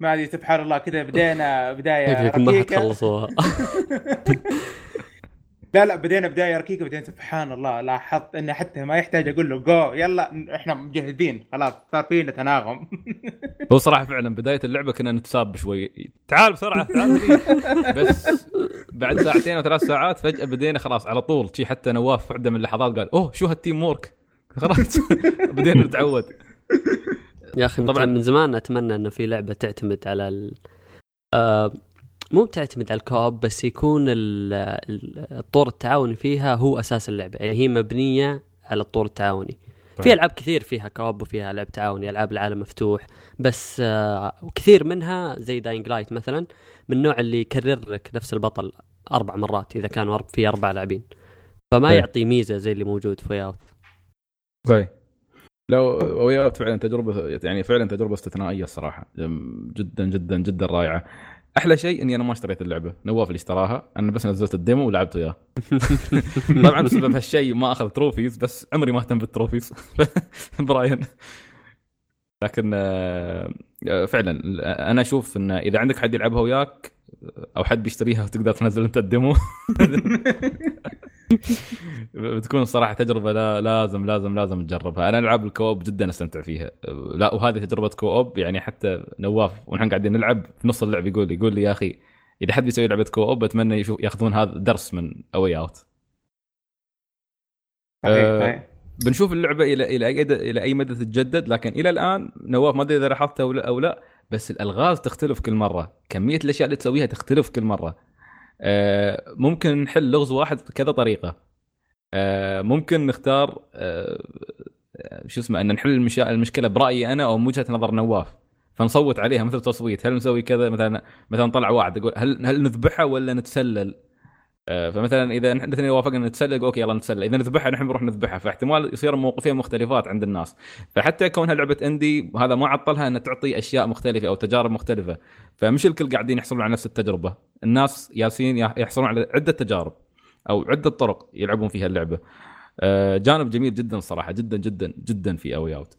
ما أدري سبحان الله كذا بدينا بداية يقولك ما ركيكه حتخلصوها لا لا بدينا بداية ركيكه بعدين سبحان الله لاحظت انه حتى ما يحتاج أقول له جو يلا إحنا مجهزين خلاص صار فينا تناغم هو صراحة فعلا بداية اللعبة كنا نتساب شوي تعال بسرعة تعال. بس بعد ساعتين أو ثلاث ساعات فجأة بدينا خلاص على طول شي حتى نواف في واحدة من اللحظات قال أوه شو هال teamwork خلاص بدينا نتعود يا أخي طبعاً. طبعا من زمان أتمنى إنه في لعبة تعتمد على ال... آه مو بتعتمد على ال co-op بس يكون ال- ال- الطور التعاوني فيها هو أساس اللعبة. يعني هي مبنية على الطور التعاوني. في طيب. ألعاب كثير فيها co-op وفيها لعب تعاوني ألعاب العالم مفتوح بس آه وكثير منها زي Dying Light مثلا من النوع اللي يكرر لك نفس البطل أربع مرات إذا كانوا أرب- في أربع لاعبين. فما طيب. يعطي ميزة زي اللي موجود في Out طيب. لو ويا فعلا تجربة يعني فعلا تجربة استثنائية الصراحة. جدا جدا جدا رائعة. أحلى شيء إني أنا ما اشتريت اللعبة. نواف اللي اشتراها. أنا بس نزلت ال demo ولعبت وياه. طبعا بسبب هالشيء ما أخذ trophies بس عمري ما اهتم بال trophies براين. لكن آه، فعلا أنا أشوف إن إذا عندك حد يلعبها وياك أو حد بيشتريها وتقدر تنزل أنت ال demo. بتكون الصراحه تجربة لا لازم لازم لازم تجربها. أنا ألعاب ال co-op جدا أستمتع فيها. لا وهذه تجربة co-op يعني حتى نواف ونحن قاعدين نلعب في نص اللعب يقول يقول لي يا أخي إذا حد بيسوي لعبة co-op أتمنى يشوف يأخذون هذا درس من A Way Out صحيح. بنشوف اللعبة إلى إلى أي إلى أي مدى تتجدد لكن إلى الآن نواف ما أدري إذا لاحظت أو لا, أو لا بس الألغاز تختلف كل مرة. كمية الأشياء اللي تسويها تختلف كل مرة. ممكن نحل لغز واحد بكذا طريقة. آه، ممكن نختار آه، آه، شو اسمه أن نحل. المشكلة برأيي أنا أو من وجهة نظر نواف فنصوت عليها مثل تصويت هل نسوي كذا؟ مثلا مثلا طلع واحد يقول هل هل نذبحها ولا نتسلل؟ آه، فمثلا إذا نحن الاثنين وافقنا نتسلل أوكي يلا نتسلل إذا نذبحها نحن بنروح نذبحها. فاحتمال يصير موقفين مختلفات عند الناس. فحتى كونها لعبة indie هذا ما عطلها إنها تعطي أشياء مختلفة أو تجارب مختلفة. فمش الكل قاعدين يحصلون على نفس التجربة. الناس يالسين يحصلون على عدة تجارب أو عدة طرق يلعبون فيها اللعبة. آه، جانب جميل جدا الصراحه جدا جدا جدا في A Way Out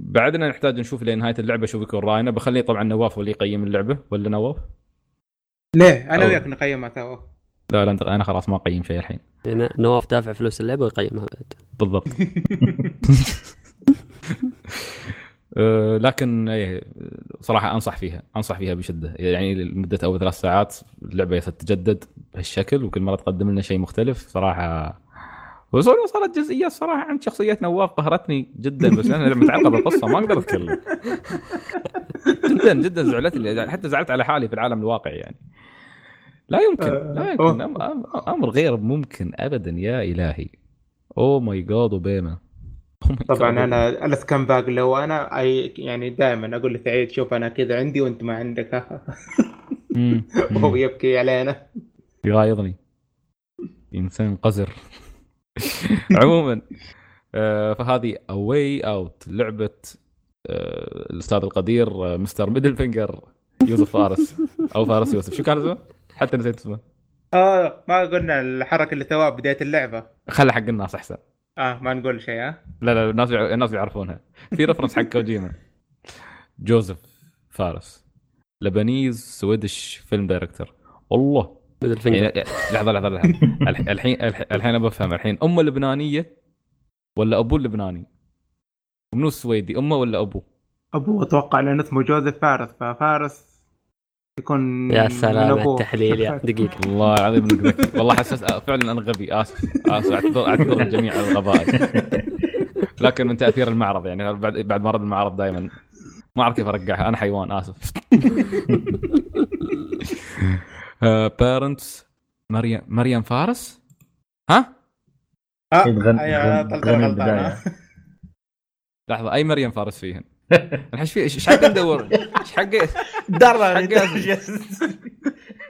بعدنا نحتاج نشوف لنهاية اللعبة شو بيكون رأينا. بخلي طبعا نواف هو اللي يقيم اللعبة ولا نواف؟ ليه؟ أنا أو- وياك نقيمها سوا لا لا أنت- أنا خلاص ما أقيم شيء الحين. يعني نواف دافع فلوس اللعبة ويقيمها بعد. بالضبط. أه، لكن إيه، صراحة أنصح فيها أنصح فيها بشدة. يعني لمدة أول ثلاث ساعات اللعبة ستتجدد بهالشكل وكل مرة تقدم لنا شيء مختلف صراحة وصار وصلت جزئيات صراحة عن شخصيه نواف قهرتني جدا بس أنا متعلقه بالقصة ما أقدر أتكلم. جدا جدا زعلتني حتى زعلت على حالي في العالم الواقعي يعني. لا يمكن لا يمكن أم- أم- أمر غير ممكن ابدا يا إلهي. اوه ماي جاد my طبعا. أنا ال scumbag لو أنا أي يعني دائما أقول لسعيد شوف أنا كذا عندي وأنت ما عندك. وهو. يبكي علينا. يغايظني إنسان قذر. عموما آه، فهذه A Way Out لعبة آه، الأستاذ القدير آه، Mister Middle Finger يوسف فارس أو فارس يوسف. شو كان اسمه؟ حتى نسيت اسمه. آه ما قلنا الحركة اللي سواها بداية اللعبة. خلى حق الناس أحسن. آه ما نقول شيء ها لا لا الناس يع- الناس يعرفونها. في reference حق كوجيما. جوزيف فارس. Lebanese Swedish film director والله middle finger يعني لحظة لحظة لحظة. الح- الحين الح- الحين ابى أفهم. الحين أمه لبنانية ولا أبوه اللبناني ومنو السويدي. أمه ولا أبوه؟ أبوه أتوقع لأن اسمه جوزيف فارس ففارس يكون يا سلام. التحليل يا دقيقة. والله العظيم إنك ذكي. والله حسس فعلا أنا غبي. آسف. آسف. أعتذر أعتذر الجميع على الغباء. لكن من تأثير المعرض يعني. بعد بعد مرض المعرض دائما ما أعرف كيف أرجعها. أنا حيوان. آسف. بيرنتس مريم مريم فارس ها تغني- يا تغني- طلعت تغني غلطان البداية. آه. لحظة أي مريم فارس فيهن؟ الحين إيش في إيش حق ندور إيش حق إيش درى حق-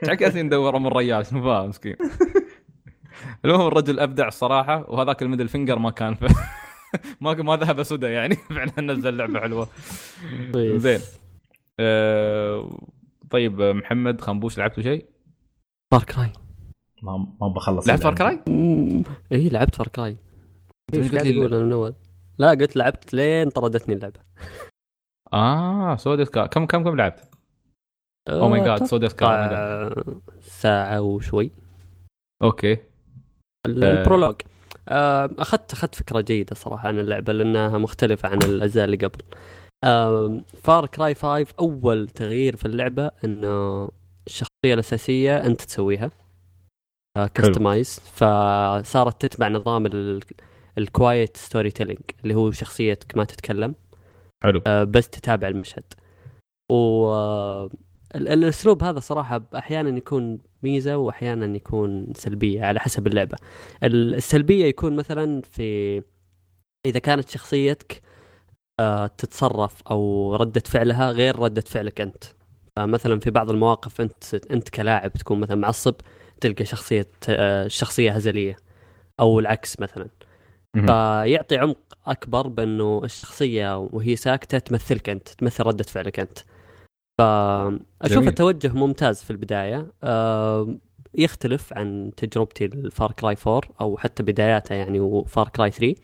حق ندور أم الريال؟ شنو فاهم مسكين. المهم الرجل أبدع الصراحه وهذاك الميدل فينجر ما كان في ما ما ذهب سدى يعني. فعلا نزل لعبة حلوة. كويس. زين. آه، طيب محمد خنبوش لعبتوا شيء؟ Far Cry ما ما بخلص لعبت Far. Cry؟ اي إيه، لعبت Far Cry إيش قلت لي من اول لا قلت لعبت لين طردتني اللعبة آه سودا سكا كم كم كم لعبت؟ oh my God سودا سكا my God. أتوقع ساعة وشوي okay ال- آه. ال prologue آه، اخذت أخذت فكرة جيدة صراحة عن اللعبة لأنها مختلفة عن الاجزاء اللي قبل Far Cry 5 أول تغيير في اللعبة إنه الشخصيه الأساسية أنت تسويها. customize فصارت تتبع نظام ال quiet storytelling اللي هو شخصيتك ما تتكلم. حلو. آه، بس تتابع المشهد. و آه، ال- الأسلوب هذا صراحة أحيانا يكون ميزة وأحيانا يكون سلبية على حسب اللعبة. ال- السلبية يكون مثلا في إذا كانت شخصيتك آه، تتصرف أو ردة فعلها غير ردة فعلك أنت. فمثلا في بعض المواقف أنت أنت كلاعب تكون مثلا معصب تلقى شخصية آه، شخصية هزلية أو العكس مثلا. فيعطي عمق أكبر بأنه الشخصية وهي ساكتة تمثلك أنت تمثل ردة فعلك أنت فأشوف جميل. التوجه ممتاز في البداية آه، يختلف عن تجربتي الفار كراي 4 أو حتى بداياتها يعني وفار كراي 3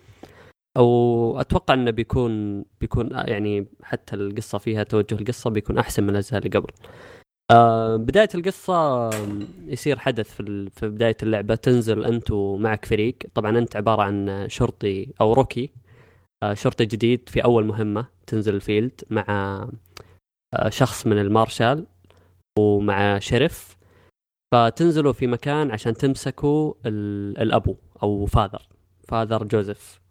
أو أتوقع إنه بيكون بيكون يعني حتى القصة فيها توجه القصة بيكون أحسن من الأجزاء اللي قبل. آه، بداية القصة يصير حدث في في بداية اللعبة. تنزل أنت ومعك فريق. طبعا أنت عبارة عن شرطي أو rookie. آه، شرطي جديد في أول مهمة تنزل ال field مع آه، شخص من المارشال ومع sheriff فتنزلوا في مكان عشان تمسكوا ال- الأبو أو فاذر. فاذر جوزيف.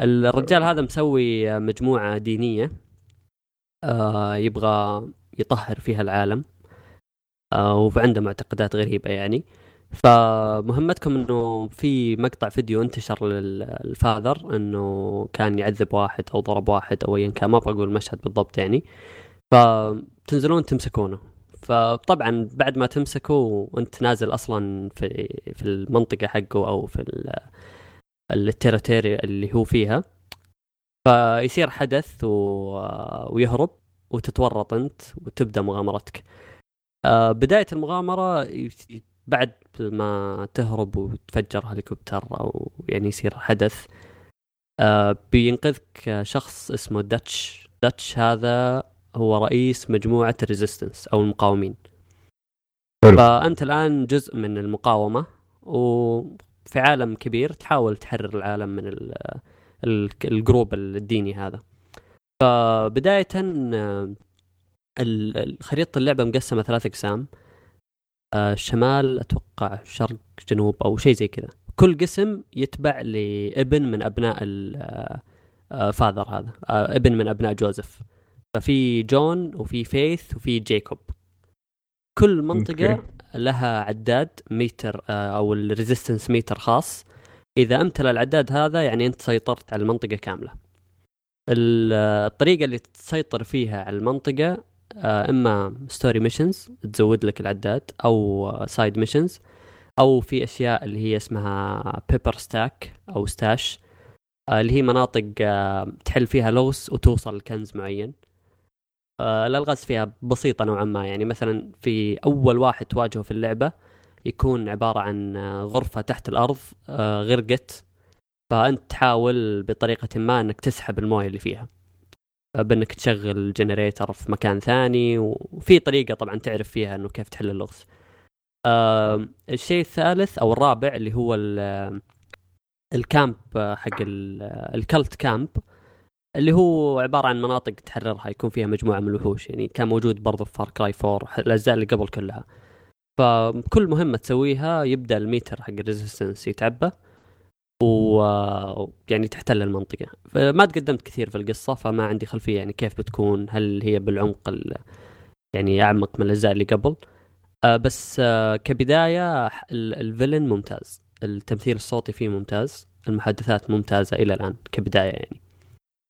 الرجال هذا مسوي مجموعة دينية آه، يبغى يطهر فيها العالم آه، وعنده معتقدات غريبة يعني. فمهمتكم إنه في مقطع فيديو انتشر للفاذر إنه كان يعذب واحد أو ضرب واحد أو ايا كان ما أبغى أقول المشهد بالضبط يعني. فتنزلون تمسكونه. فطبعا بعد ما تمسكه وأنت نازل أصلا في في المنطقة حقه أو في ال territory اللي هو فيها. فيصير حدث و... ويهرب وتتورط أنت وتبدأ مغامرتك. آه، بداية المغامرة بعد ما تهرب وتفجر هليكوبتر أو يعني يصير حدث آه، بينقذك شخص اسمه داتش. داتش هذا هو رئيس مجموعة ال resistance أو المقاومين. حلو. فأنت الآن جزء من المقاومة وفي عالم كبير تحاول تحرر العالم من ال- ال- ال group الديني هذا. فبداية آه، ال- ال- خريطة اللعبة مقسمة ثلاث أقسام. آه، شمال أتوقع شرق جنوب أو شيء زي كذا. كل قسم يتبع لابن من أبناء ال Father هذا. آه، ابن من أبناء جوزيف. ففي جون وفي فيث وفي جيكوب. كل okay. لها عداد ميتر آه، أو ال resistance meter خاص. إذا امتلى العداد هذا يعني أنت سيطرت على المنطقة كاملة. ال- الطريقة اللي تسيطر فيها على المنطقة آه، إما story missions تزود لك العداد أو side missions أو في أشياء اللي هي اسمها prepper stack أو stash آه، اللي هي مناطق آه، تحل فيها لغز وتوصل لكنز معين. آه، الالغاز فيها بسيطة نوعا ما. يعني مثلا في أول واحد تواجهه في اللعبة يكون عبارة عن آه، غرفة تحت الأرض آه، غرقت فأنت تحاول بطريقة ما إنك تسحب الموية اللي فيها. آه، بإنك تشغل جنريتر في مكان ثاني وفي طريقة طبعا تعرف فيها إنه كيف تحل اللغز. آه الشيء الثالث أو الرابع اللي هو ال- ال camp حق ال- ال cult camp. اللي هو عبارة عن مناطق تحررها يكون فيها مجموعة من الوحوش. يعني كان موجود برضه في Far Cry 4 الأجزاء اللي قبل كلها. فكل مهمة تسويها يبدأ الميتر حق ال resistance يتعبى ويعني تحتل المنطقة. فما تقدمت كثير في القصة فما عندي خلفية يعني كيف بتكون هل هي بالعمق ال- يعني أعمق من الأجزاء اللي قبل. آه، بس آه، كبداية ال- ال villain ممتاز. التمثيل الصوتي فيه ممتاز. المحادثات ممتازة إلى الآن كبداية يعني.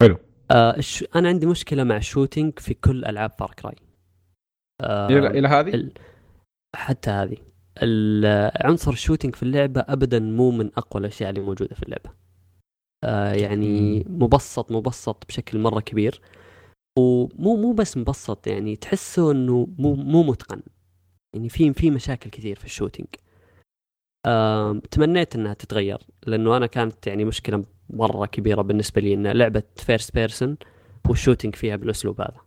حلو. آه. أنا عندي مشكلة مع ال shooting في كل ألعاب Far Cry آه إلى هذه؟ ال- حتى هذه. ال- عنصر ال shooting في اللعبة ابدا مو من أقوى الأشياء اللي موجودة في اللعبة. آه يعني مبسط مبسط بشكل مرة كبير. ومو مو بس مبسط يعني تحسه إنه مو مو متقن. يعني في في مشاكل كثير في ال shooting آم، تمنيت إنها تتغير لأنه أنا كانت يعني مشكلة مرة كبيرة بالنسبة لي إن لعبة first person وال shooting فيها بالأسلوب هذا.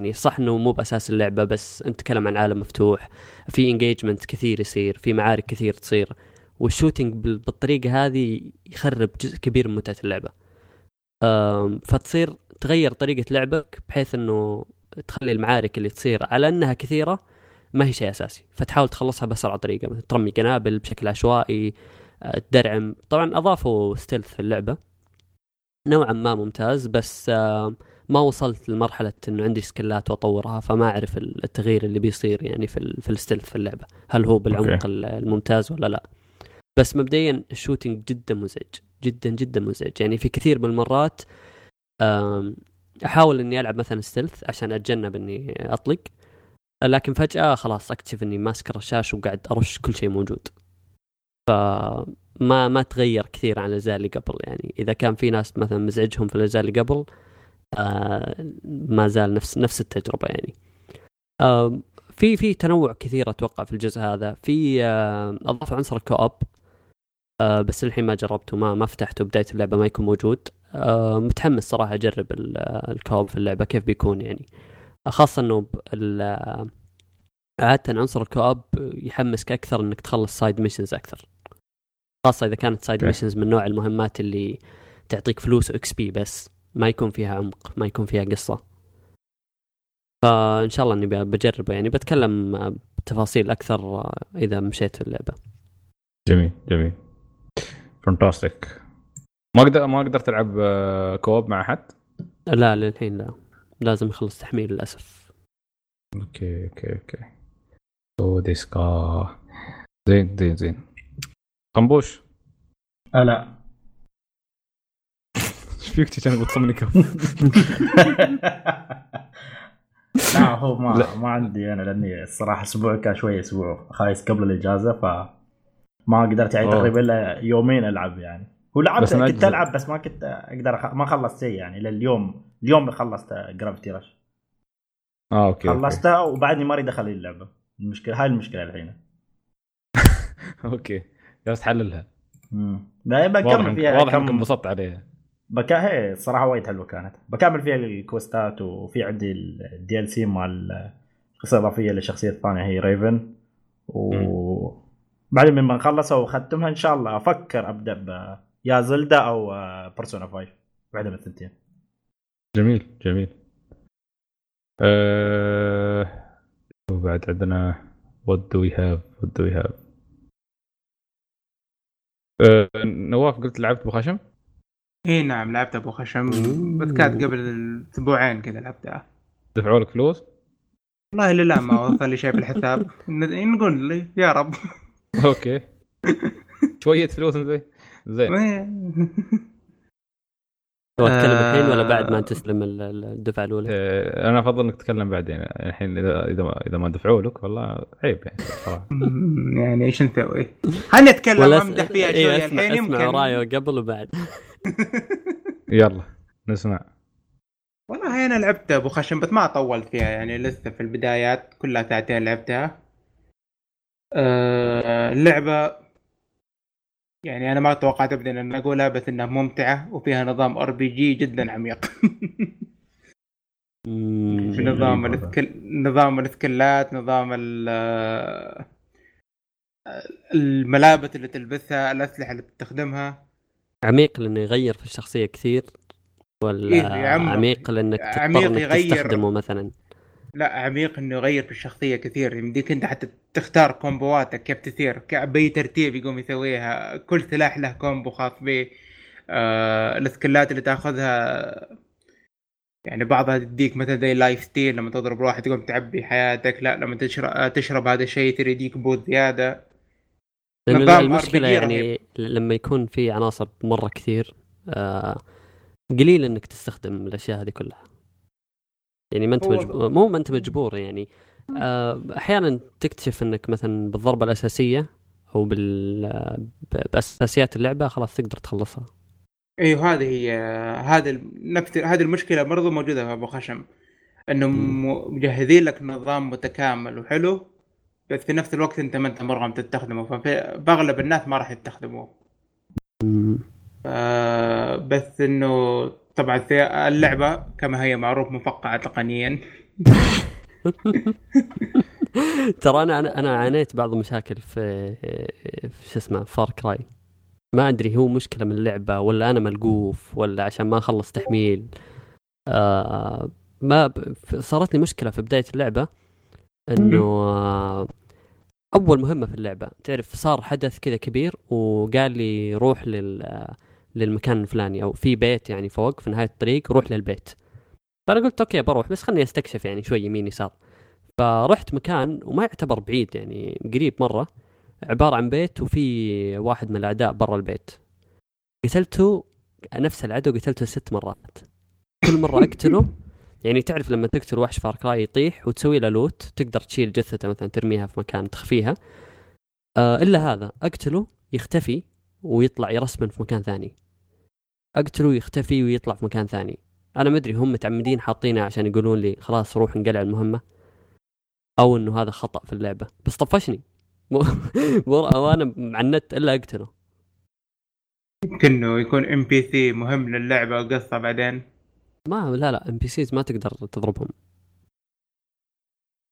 يعني صح إنه مو بأساس اللعبة بس أنت تتكلم عن عالم مفتوح في engagement كثير يصير في معارك كثير تصير وال shooting بال- بالطريقة هذه يخرب جزء كبير من متعة اللعبة. فتصير تغير طريقة لعبك بحيث إنه تخلي المعارك اللي تصير على إنها كثيرة ما هي شيء أساسي. فتحاول تخلصها بأسرع طريقة ترمي قنابل بشكل عشوائي تدرعم طبعا أضافوا stealth في اللعبة. نوعا ما ممتاز بس آه، ما وصلت لمرحلة إنه عندي skill ات وأطورها فما أعرف التغيير اللي بيصير يعني في في ال stealth في اللعبة. هل هو بالعمق. ال- الممتاز ولا لا؟ بس مبدئيا ال shooting جدا مزعج جدا جدا مزعج. يعني في كثير من المرات أحاول إني ألعب مثلا stealth عشان أتجنب إني أطلق لكن فجأة خلاص أكتشف إني ماسك الرشاش وقاعد أرش كل شيء موجود. فما ما تغير كثير عن الأجزاء اللي قبل. يعني إذا كان في ناس مثلا مزعجهم في الأجزاء اللي قبل آه ما زال نفس نفس التجربة يعني. آه في في تنوع كثير أتوقع في الجزء هذا. في آه عنصر الكوب آه بس الحين ما جربته ما ما فتحته بداية اللعبة ما يكون موجود. آه متحمس صراحة أجرب ال- الكوب في اللعبة كيف بيكون يعني. خاصة إنه ال- عادة عنصر ال co-op يحمسك أكثر إنك تخلص side missions أكثر. خاصة إذا كانت side. missions من نوع المهمات اللي تعطيك فلوس و XP بس ما يكون فيها عمق ما يكون فيها قصة. فإن شاء الله إني بجربه يعني. بتكلم بتفاصيل أكثر إذا مشيت في اللعبة. جميل جميل. fantastic ما أقدر ما قدرت العب آه، co-op مع أحد؟ لا للحين لا. لازم يخلص تحميل للأسف. أوكي أوكي أوكي. سو ديسكا زين زين زين. قنبوش لا. إيش فيك بتصمني كف لا هو ما لا. ما عندي أنا لأني الصراحة أسبوع كان شوي أسبوع خايس قبل الإجازة ف ما قدرت يعني. تقريبا إلا يومين ألعب يعني. هو لعبت كنت. ألعب بس ما كنت أقدر أخ... ما خلصت شيء يعني. لليوم اليوم خلصت جرافيتي رش آه okay. خلصتها وبعدني ما أريد أخلي اللعبة. المشكلة هاي المشكلة الحين. okay. جالس تحللها لا بكمل فيها واضح إنك انبسطت عليها بكا هي الصراحه وايد حلوة كانت. بكمل فيها ال quest ات وفي عندي ال DLC مال القصة الإضافية للشخصيه الثانية هي Raven و بعدين لما نخلصها واختمها إن شاء الله أفكر أبدأ ب يا Zelda أو Persona 5 واحدة من الثنتين جميل جميل. أه... وبعد عندنا what do we have what do we have أه... نواف قلت لعبت أبو خشم؟ إي نعم لعبت أبو خشم. بس كانت قبل أسبوعين كذا لعبتها. دفعوا لك فلوس؟ والله لله ما وصل لي شيء في الحساب ن- نقول لي يا رب. أوكي. شوية فلوس زين. زين. تبغى تتكلم الحين ولا آه. بعد ما تستلم ال- ال- الدفعة الأولى؟ أه... أنا أفضل إنك تتكلم بعدين الحين اذا إذا ما, إذا ما دفعوا لك والله عيب يعني صراحة يعني إيش نسوي؟ خليني اتكلم ولا أمدح فيها إيه، شوية اسمع الحين أسمع يمكن وراي قبل وبعد يلا نسمع والله أنا لعبت أبو خشم بس ما طولت فيها يعني لسه في البدايات كلها ساعتين لعبتها أه اللعبة يعني أنا ما توقعت ابدا أن اقولها بس إنها ممتعة وفيها نظام RPG جدا عميق. في نظام والله. ال skill... نظام ال skill ات نظام ال الملابس اللي تلبسها الأسلحة اللي تستخدمها عميق لأنه يغير في الشخصية كثير ولا إيه،. عميق لأنك عميق يغير. تستخدمه مثلا لا عميق إنه يغير في الشخصية كثير. يمديك أنت حتى تختار combo اتك كيف تصير ك- بأي ترتيب يقوم يسويها. كل سلاح له combo خاص به. آه ال skill ات اللي تأخذها يعني بعضها تديك مثلا زي life steal لما تضرب واحد تقوم تعبي حياتك. لا لما تشرب تشرب هذا الشيء ترى يديك boost زيادة. المشكلة يعني لما يكون في عناصر مرة كثير آه قليل إنك تستخدم الأشياء هذه كلها. يعني ما أنت مجبور مو ما أنت مجبور يعني. آه أحيانا تكتشف إنك مثلا بالضربة الأساسية أو بال بأساسيات اللعبة خلاص تقدر تخلصها. أيوه هذه هي هذا نفس هذه المشكلة برضو موجودة في أبو خشم. إنه م- مجهزين لك نظام متكامل وحلو بس في نفس الوقت أنت ما أنت مرغم تستخدمه. فاغلب الناس ما راح يستخدموه. آه، بس إنه طبعا اللعبة كما هي معروف مفقعة تقنيا. ترى أنا أنا عانيت بعض المشاكل في في شو اسمه فار كراي ما أدري هو مشكلة من اللعبة ولا أنا ملقوف ولا عشان ما أخلص تحميل. آه ما ب- صارت لي مشكلة في بداية اللعبة إنه آه أول مهمة في اللعبة. تعرف صار حدث كذا كبير وقال لي روح لل للمكان الفلاني أو في بيت يعني فوق في نهاية الطريق روح للبيت. فأنا قلت okay بروح بس خلني أستكشف يعني شوي يمين يسار. فرحت مكان وما يعتبر بعيد يعني قريب مرة عبارة عن بيت وفي واحد من الأعداء برا البيت. قتلته نفس العدو قتلته ست مرات. كل مرة أقتله يعني تعرف لما تقتل وحش Far Cry يطيح وتسوي له loot تقدر تشيل جثته مثلا ترميها في مكان تخفيها. آه إلا هذا أقتله يختفي ويطلع يرسبن في مكان ثاني. اقتله يختفي ويطلع في مكان ثاني. أنا ما أدري هم متعمدين حاطينه عشان يقولون لي خلاص روح انقلع المهمة أو إنه هذا خطأ في اللعبة. بس طفشني. وأنا مع النت إلا أقتله. يمكن يكون NPC مهم للعبة وقصة بعدين. ما لا لا NPCs ما تقدر تضربهم.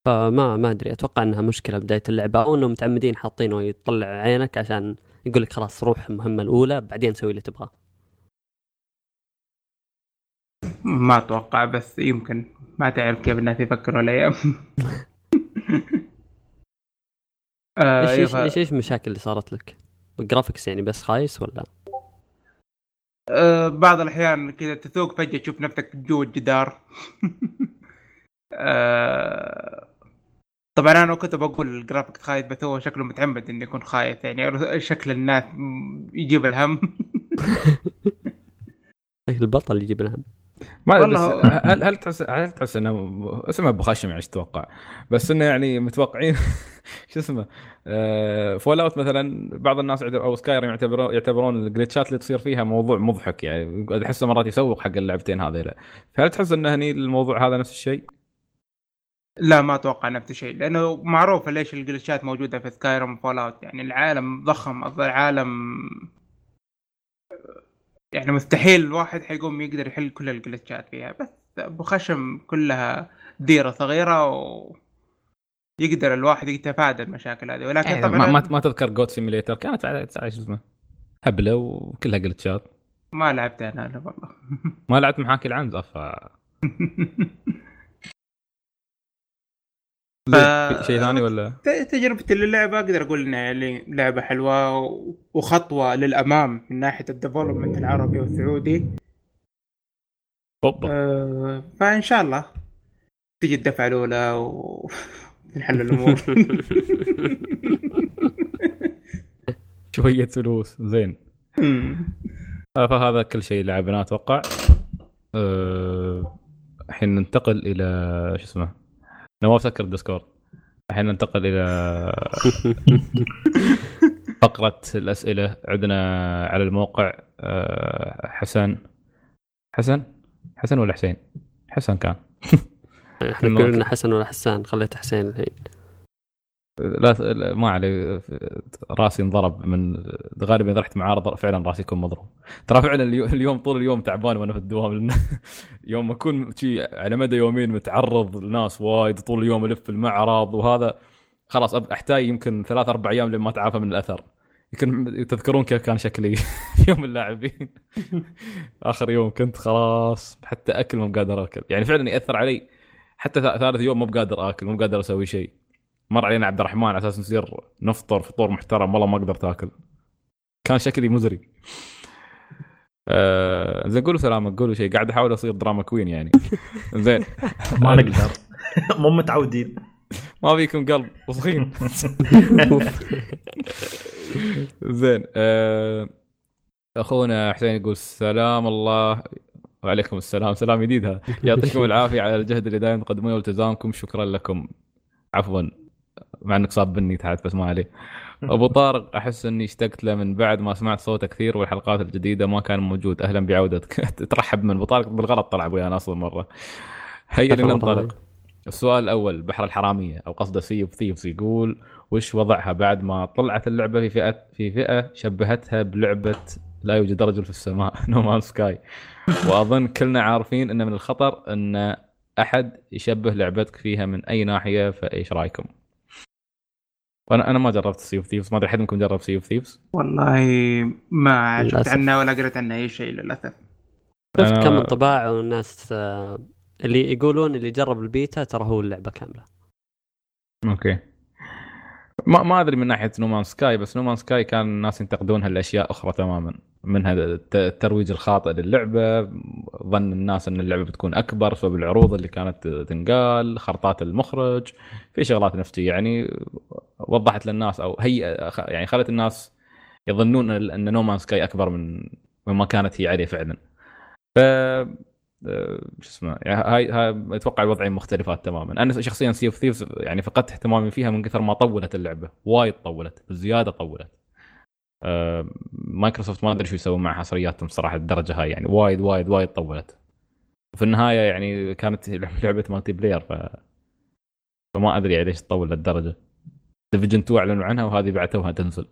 فما ما أدري أتوقع إنها مشكلة بداية اللعبة أو إنهم متعمدين حاطينه يطلع عينك عشان يقول لك خلاص روح المهمة الأولى بعدين سوي اللي تبغاه. ما أتوقع بس يمكن ما تعرف كيف الناس يفكروا الأيام آه إيش إيش إيش المشاكل اللي صارت لك؟ الجرافكس يعني بس خايس ولا؟ آه بعض الأحيان كذا تسوق فجأة تشوف نفسك جوا الجدار آه طبعا أنا كنت بقول الجرافيك خايس بس هو شكله متعمد إنه يكون خايس يعني شكل الناس يجيب الهم البطل يجيب الهم ما والله هل هل تحس هل تحس إنه اسمه أبو خشم يعني إيش تتوقع؟ بس إنه يعني متوقعين شو اسمه آه Fallout مثلا بعض الناس أو Skyrim يعتبرون يعتبرون ال glitch ات اللي تصير فيها موضوع مضحك يعني. أحسه مرات يسوق حق اللعبتين هذيلا فهل تحس انه هني الموضوع هذا نفس الشيء؟ لا ما أتوقع نفس الشيء لأنه معروف ليش ال glitch ات موجودة في Skyrim Fallout يعني. العالم ضخم العالم يعني مستحيل الواحد حيقوم يقدر يحل كل ال glitch ات فيها بس أبو خشم كلها ديرة صغيرة و يقدر الواحد يتفادى المشاكل هذه. ولكن يعني طبعا ما, ما تذكر Goat Simulator كانت على شو اسمه هبلة وكلها جلتشات. ما لعبت أنا والله. ما لعبت محاكي العنزه ف ف- شيء ثاني ولا؟ تجربتي للعبه أقدر أقول إنها يعني لعبة حلوة وخطوة للأمام من ناحية الديفلوبمنت العربي والسعودي. أوبا. أه فإن شاء الله تجي الدفعة الأولى وتنحل الأمور. شوية فلوس زين. آه، فهذا كل شيء لعبناه أتوقع. آه، الحين ننتقل إلى شو اسمه نواف سكر الديسكورد الحين ننتقل إلى فقرة الأسئلة. عندنا على الموقع آه، حسن. حسن؟ حسن ولا حسين؟ حسن كان. إحنا. قلنا حسن ولا حسان خليته حسين الحين. لا ما علي راسي انضرب من غالبا إذا رحت معارض فعلا راسي يكون مضروب. ترى فعلا اليو- اليوم طول اليوم تعبان وأنا في الدوام لأن يوم أكون على مدى يومين متعرض لناس وايد طول اليوم ألف في المعرض وهذا خلاص أحتاج يمكن ثلاث أربع أيام لما أتعافى من الأثر. يمكن تذكرون كيف كان شكلي يوم اللاعبين. آخر يوم كنت خلاص حتى أكل مو قادر آكل. يعني فعلا يأثر علي حتى ثالث يوم مو بقادر آكل مو قادر أسوي شيء. مر علينا عبد الرحمن على أساس نصير نفطر فطور محترم والله ما قدرت اكل كان شكلي مزري. آه زين قولوا سلامك قولوا شيء. قاعد أحاول أصير دراما كوين يعني. زين. ما نقدر. مو متعودين. ما فيكم قلب وسخين زين آه، أخونا حسين يقول سلام الله. وعليكم السلام. سلام جديد هذا يعطيكم العافية على الجهد اللي دائما تقدمونه والتزامكم. شكرا لكم. عفوا. مع إنك صاب بني تحت بس ما عليه. أبو طارق أحس إني اشتقت له من بعد ما سمعت صوته كثير والحلقات الجديدة ما كان موجود. أهلا بعودتك. ترحب من أبو طارق. بالغلط طلع أبوي أنا أصلا مرة. هيا لنا ننطلق السؤال الأول بحر الحرامية أو قصده Sea of Thieves يقول وش وضعها بعد ما طلعت اللعبة في فئة في فئة شبهتها بلعبة لا يوجد رجل في السماء No Man's Sky وأظن كلنا عارفين إن من الخطر إن أحد يشبه لعبتك فيها من أي ناحية فإيش رأيكم؟ وأنا أنا ما جربت Sea of Thieves ما أدري حد منكم جرب Sea of Thieves والله ما شفت. عنها ولا قريت عنها أي شيء للأسف. شفت أنا- كم انطباع والناس آه، اللي يقولون اللي جرب البيتا ترى هو اللعبة كاملة. okay. ما ما أدري من ناحية No Man's Sky بس No Man's Sky كان الناس ينتقدونها لأشياء أخرى تماما منها الت- الترويج الخاطئ للعبة ظن الناس إن اللعبة بتكون أكبر بسبب العروض اللي كانت تنقال خرطات المخرج في شغلات نفسية. يعني وضحت للناس أو هي يعني خلت الناس يظنون إن No Man's Sky أكبر من مما كانت هي عليه فعلا. ف شو اسمه يعني هاي هاي أتوقع الوضعين مختلفات تماما. أنا شخصيا Sea of Thieves يعني فقدت اهتمامي فيها من كثر ما طولت اللعبة وايد طولت بزياده طولت. آه، مايكروسوفت ما أدري شو يسوون مع حصرياتهم صراحة الدرجة هاي يعني وايد وايد وايد طولت. في النهاية يعني كانت لعبة multiplayer ف فما أدري يعني ليش تطول للدرجه Division 2 أعلنوا عنها وهذه بعد توها تنزل.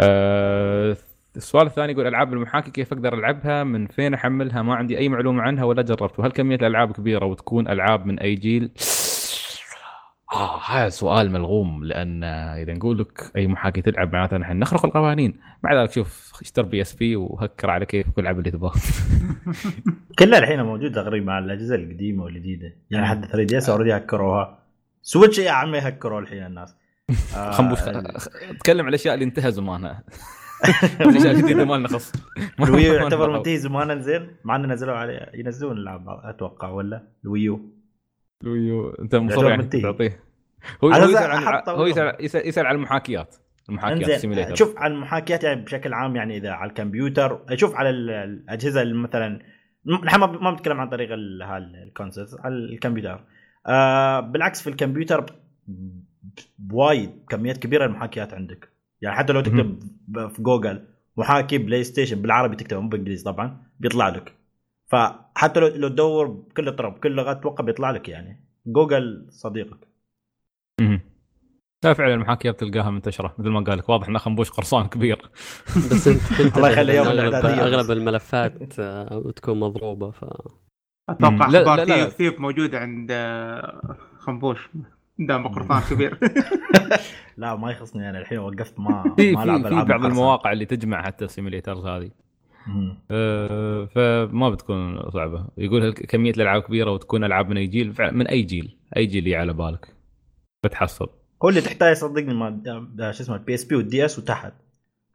آه، السؤال الثاني يقول ألعاب المحاكي كيف أقدر ألعبها؟ من فين أحملها؟ ما عندي أي معلومة عنها ولا جربت وهل كمية الألعاب كبيرة وتكون ألعاب من أي جيل؟ آه هذا سؤال ملغوم لأن إذا نقول لك أي محاكي تلعب معناته نحن نخرق القوانين. مع ذلك شوف اشتر PSP وهكر على كيفك والعب اللي تبغاه كلها الحين موجوده تقريبا على الأجهزة القديمة والجديدة. يعني حتى 3DS already هكروها. Switch يا عمي هكروا الحين الناس. آه، خنبوش تكلم على الأشياء اللي انتهى زمانها. الجديده ما لنا خص. ما- ال Wii U يعتبر. منتهي زمانا زين. مع إنه نزلوا عليه ينزلون العاب أتوقع ولا؟ الويو. الويو. أنت مصر يعني. تعطيه. هو يسأل عن هو يسال يسال, عن المحاكيات. المحاكيات simulator شوف على المحاكيات يعني بشكل عام يعني إذا على الكمبيوتر شوف على ال- الأجهزة اللي مثلا نحن ما بنتكلم عن طريق ال consoles على الكمبيوتر. آه بالعكس في الكمبيوتر بوايد كميات كبيرة المحاكيات عندك. يعني حتى لو تكتب في جوجل محاكي بلاي ستيشن بالعربي تكتبه مو بالانجليزي طبعا بيطلع لك. فحتى لو لو تدور بكل طرق بكل لغه أتوقع بيطلع لك يعني. جوجل صديقك. لا فعلا المحاكيات تلقاها منتشرة مثل ما قال لك واضح انه خنبوش قرصان كبير. بس انت كنت الله يخلي يوم اغلب. أغلب الملفات آه، بتكون مضروبة ف أتوقع أخبار ثيف موجودة عند آه، خنبوش دام قرطان كبير. لا ما يخصني أنا الحين وقفت ما في ما ألعب في, في ألعاب بعض. المواقع اللي تجمع حتى ال simulators هذه. أه فما بتكون صعبة. يقول كمية الألعاب كبيرة وتكون ألعاب من أي جيل؟ من أي جيل؟ أي جيل اللي على بالك؟ بتحصل. هو اللي تحتاج صدقني ما آه، شو اسمه ال PSP وال DS وتحت.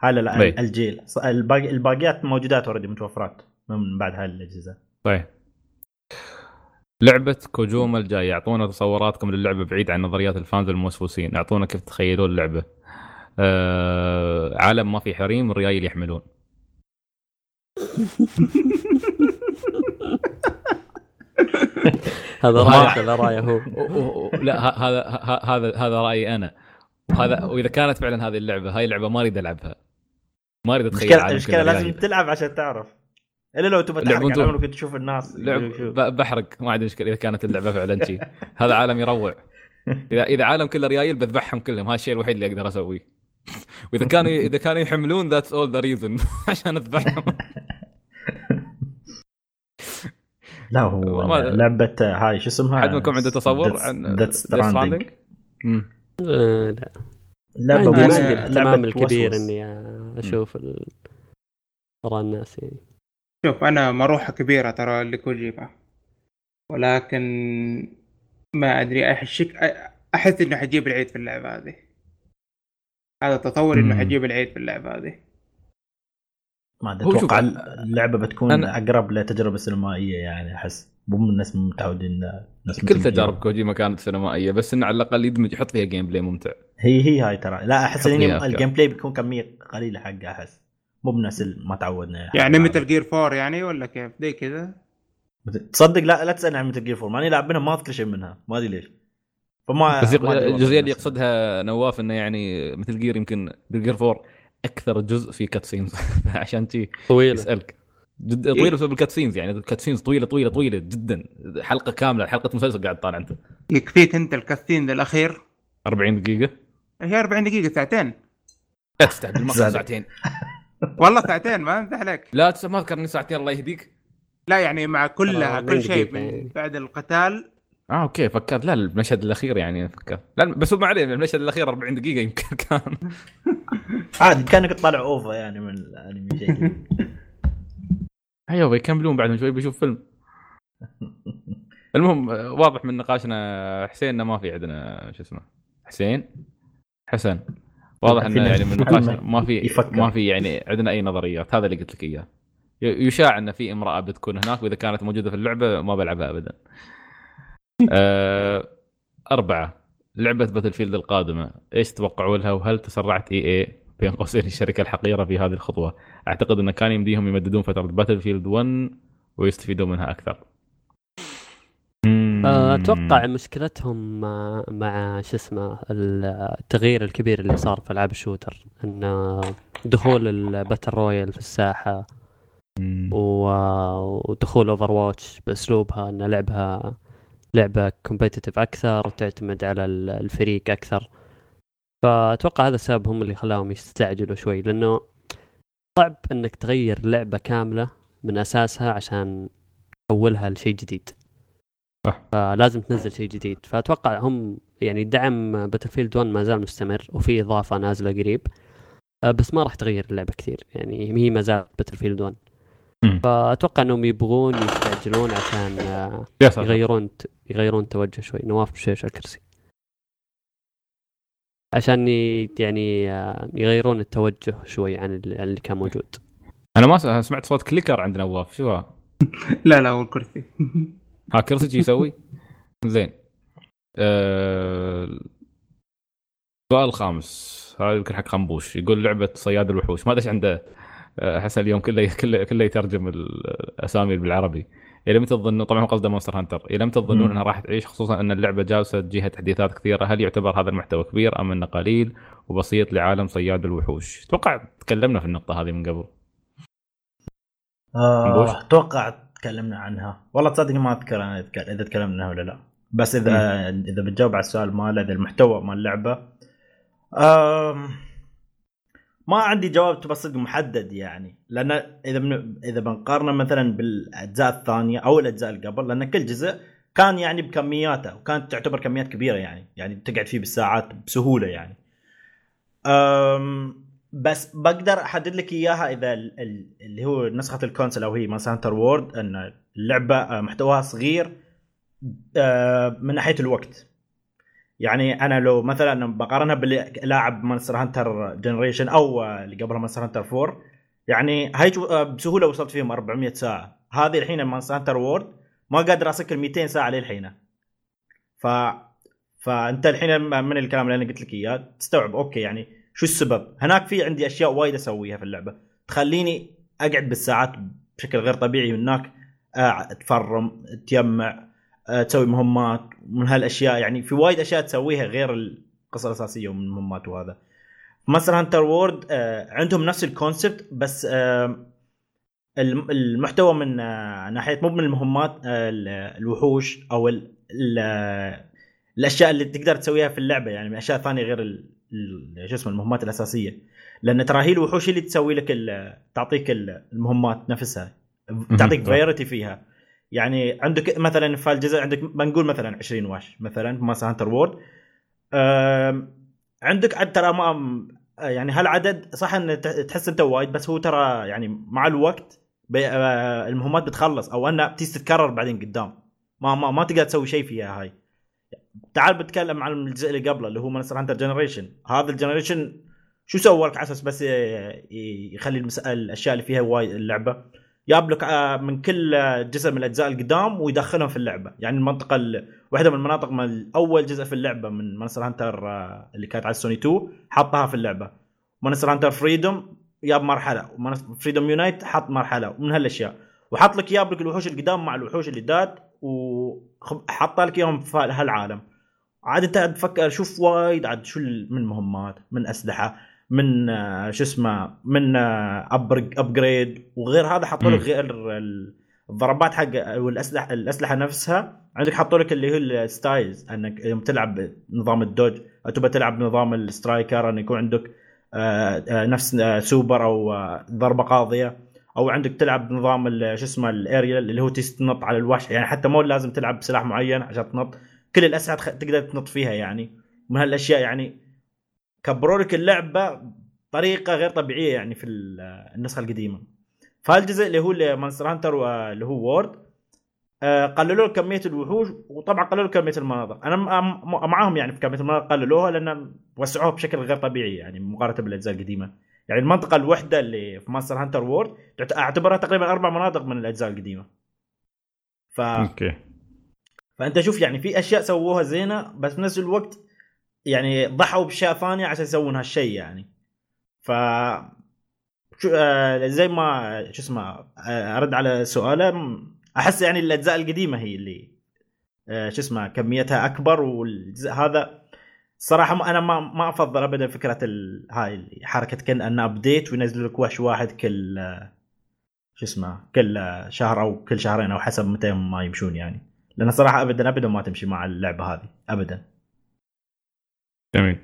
هاي لا طيب. الجيل. الباقيات موجودات already متوفرات من بعد هاي الأجهزة. طيب. لعبة كوجيما الجاية. اعطونا تصوراتكم للعبة بعيد عن نظريات ال fans الموسوسين. اعطونا كيف تتخيلون اللعبة. آه عالم ما في حريم الريايل يحملون. هذا رأيك ولا رأيه هو؟ لا هذا هذا هذا رأيي أنا. وهذا وإذا كانت فعلا هذه اللعبة هاي اللعبة ما أريد ألعبها. ما أريد أتخيل المشكلة لازم. تلعب عشان تعرف. إلا لو تبغى تحرق على عمرك تشوف الناس لعب بحرق. ما عندي مشكله إذا كانت اللعبة فعلا شيء هذا عالم يروع. اذا إذا عالم كله ريايل بذبحهم كلهم. هذا الشيء الوحيد اللي أقدر أسويه. وإذا كانوا إذا كانوا يحملون that's all the reason عشان أذبحهم. لا هو ما- لعبة هاي شو اسمها؟ حد منكم عنده تصور عن Death Death Stranding لا. لعبة الكبير وسوس. إني أشوف أراء الناس يعني. شوف أنا مروحة كبيرة ترى لكوجيما ولكن ما أدري احشك أحس انه حجيب العيد في اللعبة هذه. هذا تصور انه مم. حجيب العيد في اللعبة هذه. ما أتوقع أنا- اللعبة بتكون أنا- أقرب لتجربة سينمائية يعني أحس. مو من الناس متعودين ناس كل تجارب. كوجيما كانت سينمائية بس إنه على الأقل يدمج يحط فيها gameplay ممتع. هي هي هاي ترى. لا أحس أفكار. ال gameplay بيكون كمية قليلة حقه أحس. مو بنفس ما تعودنا يعني مثل Gear 4 يعني ولا كيف؟ زي كذا؟ تصدق لا لا تسألني عن مثل Gear 4 ماني لاعب منها ما أذكر شيء منها. ما أدري ليش. فما بس الجزئية اللي. يقصدها نواف إنه يعني مثل Gear يمكن Gear 4 أكثر جزء في cutscenes عشان تي طويلة. يسألك. جد طويلة بسبب ال cutscenes يعني. ال cutscenes طويلة طويلة طويلة جدا. حلقة كاملة حلقة مسلسل قاعد طالع أنت. يكفيك أنت ال cutscene الأخير؟ 40 دقيقة. هي 40 دقيقة ساعتين. لا تستهبل ما. ساعتين. والله ساعتين ما امزح عليك. لا تس- ما أذكر إني ساعتين الله يهديك. لا يعني مع كلها كل شيء دقيقة يعني. من بعد القتال. آه أوكي فكرت. لا المشهد الأخير يعني فكرت. لا بس ما عليه المشهد الأخير 40 دقيقة يمكن كان. عادي كأنك تطالع أوفا يعني من الأنمي شيء. أيوه بيكملون بعد شوي بيشوف فيلم. المهم واضح من نقاشنا حسين إنه ما في عندنا شو اسمه حسين؟ حسن. واضح إنه يعني من نقاشنا ما في يفكر. ما في يعني عندنا أي نظريات. هذا اللي قلت لك إياه. يشاع ان في امرأة بتكون هناك وإذا كانت موجودة في اللعبة ما بلعبها ابدا. أه أربعة. لعبة Battlefield القادمة. إيش تتوقعوا لها؟ وهل تسرعت EA بين قوسين الشركة الحقيرة في هذه الخطوة؟ أعتقد انه كان يمديهم يمددون فترة Battlefield 1 ويستفيدون منها أكثر. أتوقع مشكلتهم مع, شو اسمه التغيير الكبير اللي صار في ألعاب ال shooter إن دخول ال battle royale في الساحة ودخول Overwatch بأسلوبها إن لعبها لعبة competitive أكثر وتعتمد على ال- الفريق أكثر. فأتوقع هذا السبب هم اللي خلاهم يستعجلوا شوي لأنه صعب إنك تغير لعبة كاملة من أساسها عشان تحولها لشيء جديد. فلازم تنزل شيء جديد. فأتوقع هم يعني دعم Battlefield 1 ما زال مستمر وفي إضافة نازلة قريب. آه، بس ما راح تغير اللعبة كثير. يعني هي ما زالت Battlefield 1 مم. فأتوقع إنهم يبغون يستعجلون عشان ساتر. يغيرون يغيرون توجه شوي. نواف بشيش الكرسي. عشان يعني آه، يغيرون التوجه شوي عن ال- عن اللي كان موجود. أنا ما سمعت صوت clicker عند نواف. شو؟ لا لا هو الكرسي. ها كرسي شي يسوي؟ زين. أه... السؤال الخامس هذا يمكن حق خنبوش. يقول لعبة صياد الوحوش. ما أدري عنده. أه، حسن اليوم كله كله كله يترجم الأسامي بالعربي. إلى متى تظنون طبعا قصده Monster Hunter إلى متى تظنون. أنها راح تعيش خصوصا أن اللعبة جالسة تجيها تحديثات كثيرة هل يعتبر هذا المحتوى كبير أم أنه قليل وبسيط لعالم صياد الوحوش؟ أتوقع تكلمنا في النقطة هذه من قبل. مبوش. آه، أتوقع تكلمنا عنها. والله تصدق ما أذكر أنا إذا تكلمنا عنها ولا لا. بس إذا إذا بتجاوب على السؤال ماله إذا المحتوى مال اللعبه آم، ما عندي جواب تبى صدق محدد يعني. لأن إذا من إذا بنقارنه مثلا بالأجزاء الثانية أو الأجزاء اللي قبل لأن كل جزء كان يعني بكمياته وكانت تعتبر كميات كبيرة يعني. يعني تقعد فيه بالساعات بسهولة يعني. أم بس بقدر أحدد لك إياها إذا ال- ال- اللي هو نسخة ال console أو هي Monster Hunter World إن اللعبة آه، محتواها صغير آه، من ناحية الوقت. يعني أنا لو مثلا بقارنها باللي لاعب Monster Hunter Generation أو آه، اللي قبلها Monster Hunter 4 يعني هاي بسهولة وصلت فيهم 400 ساعة. هذه الحين Monster Hunter World ما قادر أسكر 200 ساعة للحين ف فأنت الحين من الكلام اللي أنا قلت لك إياه تستوعب. أوكي يعني شو السبب؟ هناك في عندي أشياء وايد أسويها في اللعبة. تخليني أقعد بالساعات بشكل غير طبيعي هناك آه، ت farm تجمع آه، تسوي مهمات من هالأشياء. يعني في وايد أشياء تسويها غير القصة الأساسية ومن المهمات وهذا. Monster Hunter World عندهم نفس ال concept بس آه، الم- المحتوى من آه، ناحية مو من المهمات آه، ال- الوحوش أو ال- ال- الأشياء اللي تقدر تسويها في اللعبة. يعني من أشياء ثانية غير شو اسمه المهمات الأساسية. لأن ترى هي الوحوش اللي تسوي لك تعطيك ال- المهمات نفسها تعطيك صح. variety فيها. يعني عندك مثلا في الجزء عندك بنقول مثلا 20 وحش مثلا في Monster Hunter World عندك عد ترى ما يعني هالعدد صح إن تحس إنت وايد بس هو ترى يعني مع الوقت آه، المهمات بتخلص أو إنها بتيجي تتكرر بعدين قدام. ما ما ما تقدر تسوي شيء فيها هاي. تعال بتكلم عن الجزء اللي قبله اللي هو Monster Hunter Generation هذا ال Generation شو سوى؟ لك على أساس بس يخلي. الأشياء اللي فيها وايد اللعبة. جاب لك آه، من كل آه، جزء من الأجزاء القدام ويدخلهم في اللعبة. يعني المنطقة ال... واحدة من المناطق من أول جزء في اللعبة من Monster Hunter آه، اللي كانت على السوني 2 حطها في اللعبة. Monster Hunter Freedom جاب مرحلة. Freedom Unite حط مرحلة ومن هالأشياء. وحط لك جاب لك الوحوش القدام مع الوحوش الجداد وحط لك اياهم في هالعالم. عاد انت تفكر شوف وايد عاد شو من مهمات من أسلحة من آه، شو اسمه من upgrade وغير هذا حطوا لك. غير ال- الضربات حق والاسلحه الأسلحة نفسها. عندك حطوا لك اللي هو ال styles أنك يوم تلعب بنظام ال dodge أو تبى تلعب بنظام ال striker أن يكون عندك آه، آه، نفس آه، سوبر أو آه، ضربة قاضية. أو عندك تلعب بنظام شو اسمه الاريال اللي هو تنط على الوحش. يعني حتى مو لازم تلعب بسلاح معين عشان تنط. كل الأسلحة تقدر تنط فيها يعني. من هالأشياء يعني كبروا لك اللعبة بطريقة غير طبيعية يعني في ال- النسخة القديمة. فهالجزء اللي هو Monster Hunter اللي هو World آه، قللوا كمية الوحوش وطبعا قللوا كمية المناطق. أنا معاهم يعني في كمية المناطق قللوها لأن وسعوها بشكل غير طبيعي يعني مقارنة بالأجزاء القديمة. يعني المنطقة الوحدة اللي في Monster Hunter World أعتبرها تقريبا أربع مناطق من الأجزاء القديمة. ف أوكي. فأنت شوف يعني في أشياء سووها زينة بس بنفس الوقت يعني ضحوا باشياء ثانية عشان يسوون هالشيء يعني. ف شو آه زي ما شو اسمه آه أرد على سؤاله أحس يعني الأجزاء القديمة هي اللي آه شو اسمه كميتها أكبر والجزء هذا صراحة أنا ما ما أفضل ابدا فكرة ال... هاي حركة كأن انه ابديت وينزل لك وحش واحد كل شو اسمه كل شهر أو كل شهرين أو حسب متى ما يمشون يعني. لأن صراحة ابدا ابدا ما تمشي مع اللعبة هذه. ابدا. جميل.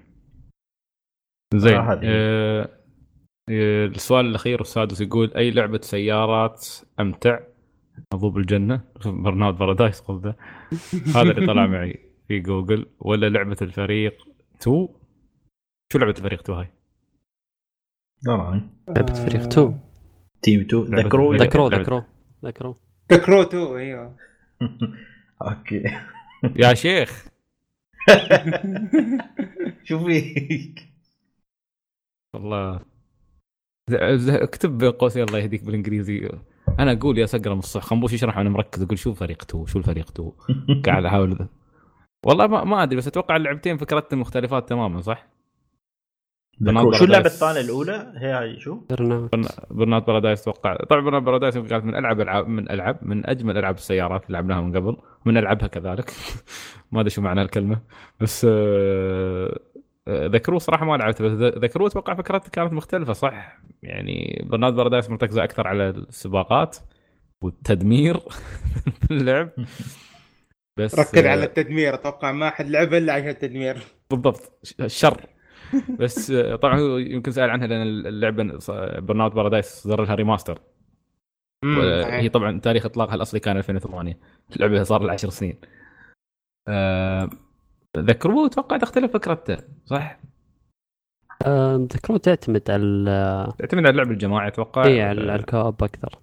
زين آه،. آه السؤال الأخير السادس يقول أي لعبة سيارات أمتع؟ مضوب الجنة. برنامج بارادايس قصده. هذا اللي طلع معي في جوجل ولا لعبة الفريق 2 شو لعبة الفريق 2 هاي؟ لعبة فريق 2 تيم 2 لعبة ذكروا. الفريق. ذكروا لعبة- ذكروا ذكروا. تكروتو أيوه. أوكي. يا شيخ. شو فيك؟ والله. اكتب بين قوسين الله يهديك بالإنجليزي. أنا أقول يا سقرم الصح. خنبوش يشرح وأنا مركز. أقول شو فريق 2 شو الفريق 2 قاعد أحاول. ذا. والله ما, ما أدري بس أتوقع اللعبتين فكرتهم مختلفات تماما صح؟ شو اللعبة. الثانية الأولى؟ هي هاي شو؟ Burnout Paradise أتوقع طبعا Burnout Paradise كانت من ألعب العاب من ألعب من أجمل ألعاب السيارات اللي لعبناها من قبل. من ألعبها كذلك. ما أدري شو معنى الكلمة. بس آه، آه، The Crew صراحة ما لعبت بس The- The Crew أتوقع فكرتها كانت مختلفة صح؟ يعني Burnout Paradise مرتكزة أكثر على السباقات والتدمير في اللعب. بس ركز آه، على التدمير أتوقع ما حد لعب إلا عشان التدمير. بالضبط الشر بس آه، طبعا هو يمكن سأل عنها لأن اللعبة Burnout Paradise صدر لها remaster هي طبعا تاريخ إطلاقها الأصلي كان 2008 اللعبه صار لها 10 سنين. آه، The Crew أتوقع تختلف فكرته صح؟ آه، The Crew تعتمد على تعتمد على اللعب الجماعي أتوقع. اي على ال co-op أكثر.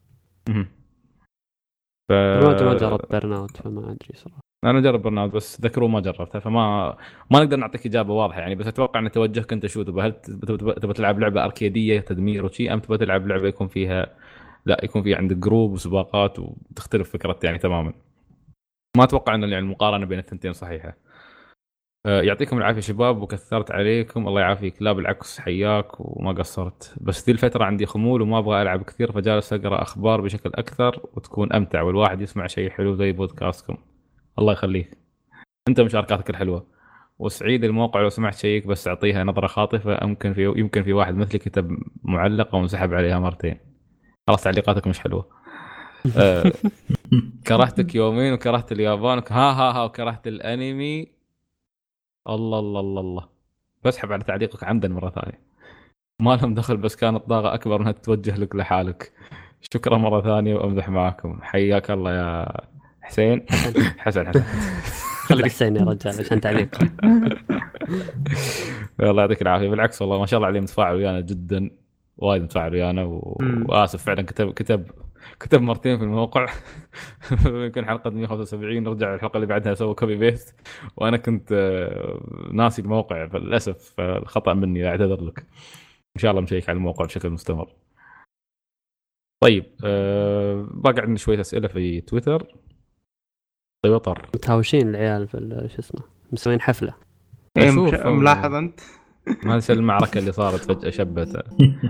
ف... ما جربت Burnout فما أدري صراحة. أنا جرب Burnout بس The Crew ما جربتها فما ما نقدر نعطيك إجابة واضحة يعني بس أتوقع إن توجهك أنت شو تبغى هل تبغى تلعب لعبة أركيدية تدمير وشي أم تبغى تلعب لعبة يكون فيها لا يكون في عندك جروب وسباقات وتختلف فكرتها يعني تماما. ما أتوقع إن يعني المقارنة بين الثنتين صحيحة. يعطيكم العافية شباب وكثرت عليكم. الله يعافيك. لا بالعكس حياك وما قصرت. بس ذي الفترة عندي خمول وما أبغى ألعب كثير فجالس أقرأ أخبار بشكل أكثر وتكون أمتع والواحد يسمع شيء حلو زي بودكاستكم. الله يخليك. أنت مشاركاتك الحلوة. وسعيد الموقع لو سمحت شيك بس أعطيها نظرة خاطفة. يمكن في يمكن في واحد مثلي كتب معلقة وانسحب عليها مرتين. خلاص تعليقاتك مش حلوة. آه، كرهتك يومين وكرهت اليابان ها ها ها وكرهت الأنمي. الله الله الله الله. بسحب على تعليقك عمدا مرة ثانية. ما لهم دخل بس كانت ضاغه أكبر إنها تتوجه لك لحالك. شكرا مرة ثانية وأمزح معكم حياك الله يا حسين. حسن حسن. خلي حسين يا رجال عشان تعليق. الله يعطيك العافية. بالعكس والله ما شاء الله عليه متفاعل ويانا جدا. وايد متفاعل ويانا. وآسف فعلا كتب كتب كتب مرتين في الموقع. يمكن حلقة 175 نرجع الحلقة اللي بعدها سوى copy paste وأنا كنت آه، ناسي الموقع فللأسف فالخطأ مني أعتذر لك. إن شاء الله مشيك على الموقع بشكل مستمر. طيب أه باقي عندنا شوية أسئلة في تويتر. طيب وطر متهاوشين العيال في ال- شو اسمه مسوين حفلة. إيه، ملاحظ أنت؟ ما انسى المعركه اللي صارت فجأة شبت.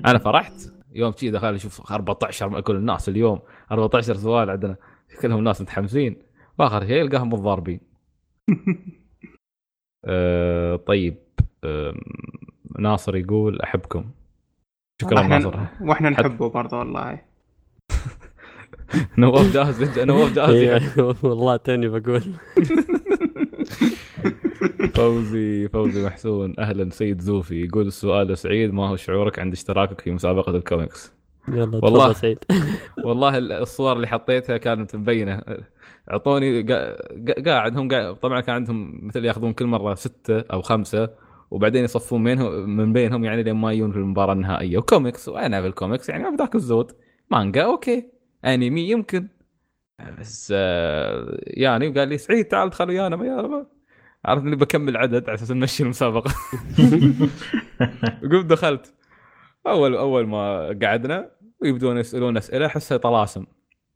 أنا فرحت. يوم شي دخل أشوف 14 من كل الناس اليوم 14 سؤال عندنا كلهم ناس متحمسين. وآخر شيء القاهم متضاربين. أه طيب أه ناصر يقول أحبكم. شكرا ناصر. إحنا وإحنا نحبه برضه والله. نواف جاهز نواف جاهز إيه، والله تاني بقول. فوزي فوزي محسون. أهلا سيد زوفي. يقول السؤال سعيد ما هو شعورك عند اشتراكك في مسابقة الكوميكس؟ يلا والله. تفضل سعيد. والله الصور اللي حطيتها كانت مبينة. أعطوني قا- قا- قاعد هم قاعد طبعا كان عندهم مثل ياخذون كل مرة ستة أو خمسة وبعدين يصفون بينهم من بينهم يعني لين ما يجون في المباراة النهائية. وكوميكس وأنا في الكوميكس يعني ما بذاك الزود. مانجا okay. انمي يمكن. بس آه، يعني وقال لي سعيد تعال ادخل ويانا عرفت إني بكمل عدد على أساس نمشي المسابقة. قمت دخلت. أول أول ما قعدنا ويبدون يسألون أسئلة احسها طلاسم.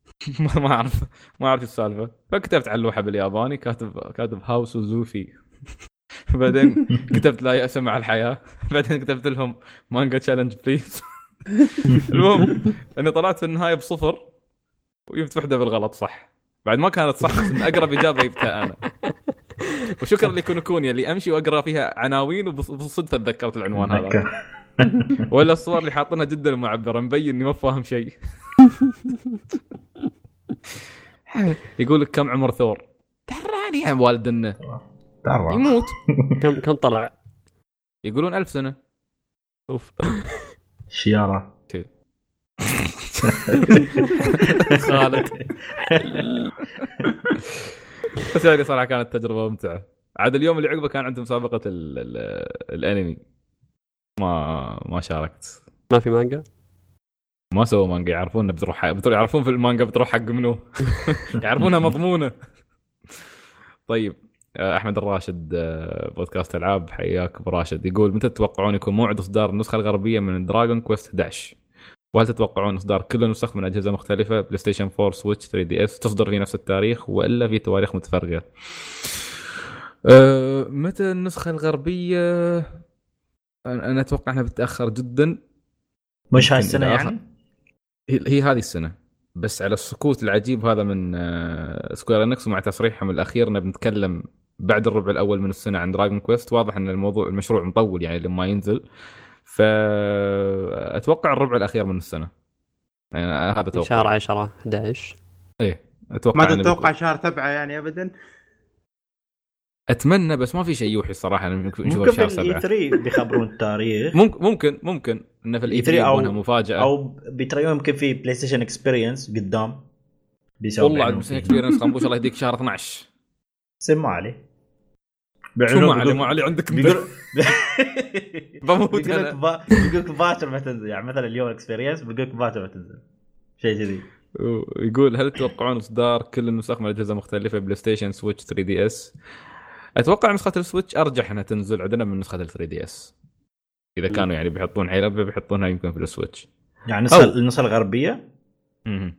ما أعرف ما أعرف السالفة. فكتبت على اللوحة بالياباني كاتب كاتب house وزوفي بعدين كتبت لا يأس مع الحياة. بعدين كتبت لهم manga challenge please المهم إني طلعت في النهاية بصفر وجبت واحدة بالغلط صح. بعد ما كانت صح بس أقرب إجابة جبتها أنا. وشكرا لكونكونيا اللي أمشي وأقرأ فيها عناوين وبالصدفه تذكرت العنوان هذا. ولا الصور اللي حاطينها جدا معبرة مبين إني ما فاهم شيء. يقول لك كم عمر ثور؟ تراني يا والدنا تعرف يموت. كم كم طلع؟ يقولون ألف سنة. أوف. شيارة. خالد. بس يعني صراحة كانت تجربة ممتعة. عاد اليوم اللي عقبه كان عندهم مسابقة ال ال الانمي. ما ما شاركت. ما في مانجا؟ ما سووا مانجا يعرفون بتروح حق... بتروح يعرفون في المانجا بتروح حق منو؟ يعرفونها مضمونة. طيب آه، أحمد الراشد آه، بودكاست ألعاب حياك أبو راشد. يقول متى تتوقعون يكون موعد إصدار النسخة الغربية من دراجون كويست 11 وهل تتوقعون إصدار كل النسخ من أجهزة مختلفة؟ بلاي ستيشن 4 سويتش 3 DS تصدر في نفس التاريخ وإلا في تواريخ متفرقة؟ أه متى النسخة الغربية؟ أنا أنا أتوقع إنها بتتأخر جدا. مش هاي السنة يعني؟ هي هذه السنة. بس على السكوت العجيب هذا من سكوير انكس ومع تصريحهم الأخير إنه بنتكلم بعد الربع الأول من السنة عن دراجون كويست واضح إن الموضوع المشروع مطول يعني لما ينزل. فأتوقع الربع الأخير من السنة. يعني هذا توقع شهر 10 11 إيه أتوقع ما تتوقع شهر سبعة يعني ابدا. أتمنى بس ما في شيء يوحي الصراحة ممكن في في شهر ال E سبعه 3 بيخبرون التاريخ. ممكن ممكن ممكن انه في ال E3 E3 أو- يبونها مفاجأة. أو بيتريون يمكن في بلاي ستيشن Experience قدام بيسوي والله عاد بس Experience خنبوش الله يهديك شهر 12 سم ما عليه. شو ما علي ما علي عندك بيقول بموت بيقول لك بيقول لك باكر ما تنزل. يعني مثلا اليوم Experience بيقول لك باكر ما تنزل. شيء كذي يقول هل تتوقعون إصدار كل النسخ من أجهزة مختلفة بلاي ستيشن سويتش 3 DS؟ أتوقع نسخة السويتش أرجح إنها تنزل عندنا من نسخة ال 3 DS. إذا كانوا يعني بيحطون حيلة بيحطونها يمكن في السويتش. يعني النسخة الغربية؟ مهم.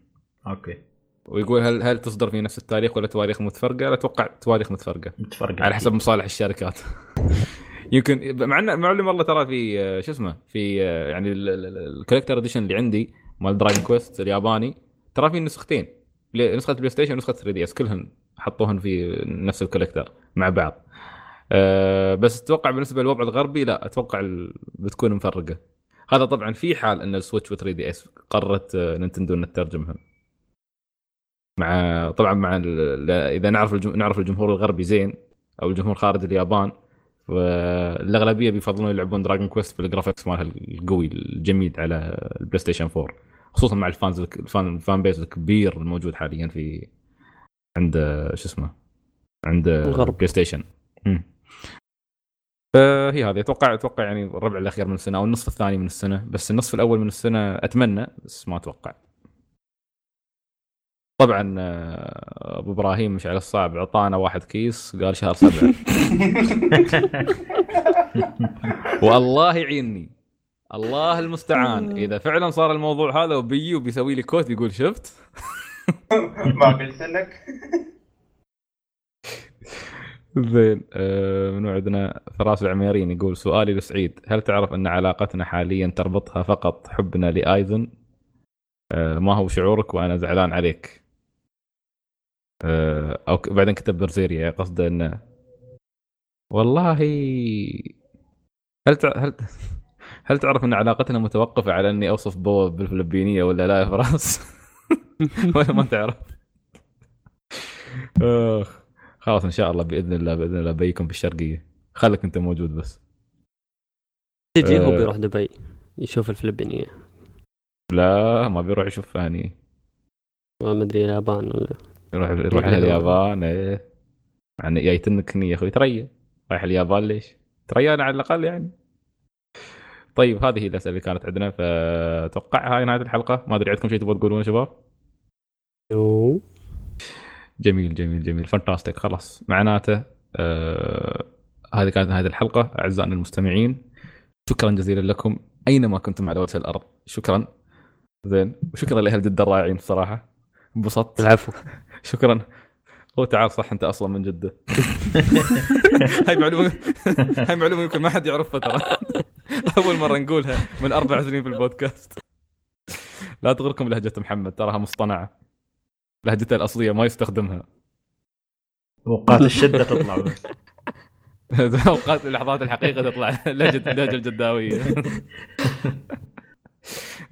okay. ويقول هل هل تصدر في نفس التاريخ ولا تواريخ متفرقة؟ لا أتوقع تواريخ متفرقة. متفرقة. على حسب مصالح الشركات. يمكن مع ان معلم والله ترى في آه، شو اسمه؟ في آه، يعني ال collector edition اللي عندي مال دراجون كويست الياباني ترى في نسختين. نسخة بلاي ستيشن ونسخة 3 DS كلهن حطوهن في نفس ال collector مع بعض. أه بس أتوقع بالنسبة للوضع الغربي لا أتوقع بتكون مفرقة. هذا طبعا في حال إن السويتش و 3 DS قررت آه، نينتندو ان تترجمهم. مع طبعا مع ال- إذا نعرف الجم... نعرف الجمهور الغربي زين أو الجمهور خارج اليابان والأغلبية بيفضلون يلعبون دراجون كويست بال graphics مالها القوي الجميل على البلاي ستيشن 4 خصوصا مع ال fans ال fan ال fan base الكبير الموجود حاليا في عند شو اسمه عند الغرب. بلاي ستيشن مم. فهي هذه أتوقع أتوقع يعني الربع الأخير من السنة أو النصف الثاني من السنة بس النصف الأول من السنة أتمنى بس ما أتوقع طبعا آه، أبو إبراهيم مشعل الصعب اعطانا واحد guess قال شهر سبعة. والله يعيني الله المستعان. إذا فعلا صار الموضوع هذا وبيجي وبيسوي لي quote يقول شفت. ما قلت لك. زين آه، من عندنا فراس العميرين يقول سؤالي لسعيد. هل تعرف أن علاقتنا حاليا تربطها فقط حبنا لآيزن؟ آه، ما هو شعورك وأنا زعلان عليك؟ آه، أو ك- بعدين كتب برزيريا قصده إنه والله هل تع... هل هل تعرف إن علاقتنا متوقفة على إني أوصف بو بالفلبينية ولا لا يا فراس؟ ولا ما تعرف؟ آخ خلاص إن شاء الله بإذن الله بإذن الله بيكم بالشرقية خليك أنت موجود بس تجي هو آه. بيروح دبي يشوف الفلبينية لا ما بيروح يشوف يعني ما ادري اليابان ولا يروح يروح إيه. اليابان إيه. يعني جايتنك يا أخوي. تريا رايح اليابان ليش؟ تريانا على الأقل يعني. طيب هذه هي الاسئله اللي كانت عندنا. فأتوقع هاي نهاية الحلقة. ما أدري عندكم شيء تبغوا تقولونه شباب؟ جميل جميل جميل. فانتاستيك خلاص. معناته آه هذه كانت نهاية الحلقة. أعزائنا المستمعين شكرا جزيلا لكم. أينما كنتم على وجه الأرض. شكرا. زين. وشكرا لأهل جدة الرائعين بصراحة. انبسطت. العفو. شكرا. هو تعال صح أنت أصلا من جدة. هاي معلومة هاي معلومة يمكن ما حد يعرفها ترى. أول مرة نقولها من أربع سنين في البودكاست. لا تغركم لهجة محمد تراها مصطنعة. لهجته الأصلية ما يستخدمها. أوقات الشدة تطلع. بس أوقات لحظات الحقيقة تطلع. لهجة اللهجه الجداوية.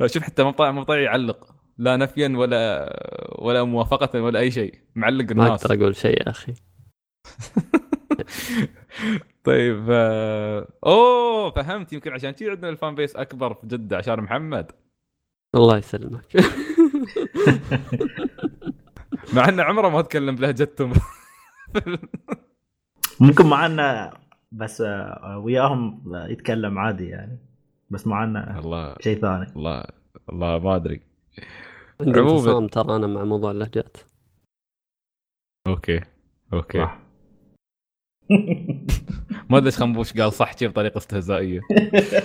شوف حتى مو طالع يعلق. لا نفيا ولا ولا موافقة ولا أي شيء. معلق ما الناس. أقدر أقول شيء يا أخي. طيب آه، أوه فهمت. يمكن عشان كذي عندنا الفان بيس أكبر في جدة عشان محمد. الله يسلمك. مع انه عمره ما تكلم بلهجتهم ممكن معنا بس آه، وياهم يتكلم عادي يعني. بس معنا الله. شيء ثاني. الله الله ما أدري. عموماً. انفصام ترى أنا مع موضوع اللهجات. okay. okay. صح. ما أدري إيش خنبوش قال صح شي بطريقة استهزائية.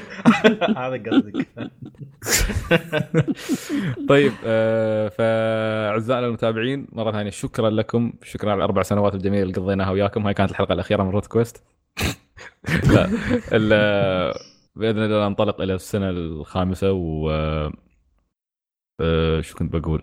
هذا قصدك. طيب آه فاعزائنا المتابعين مرة ثانية شكرا لكم. شكرا على الاربع سنوات الجميله اللي قضيناها وياكم. هاي كانت الحلقة الأخيرة من روت كويست لا ال- بإذن الله ننطلق إلى السنة الخامسة و آه، شو كنت بقول؟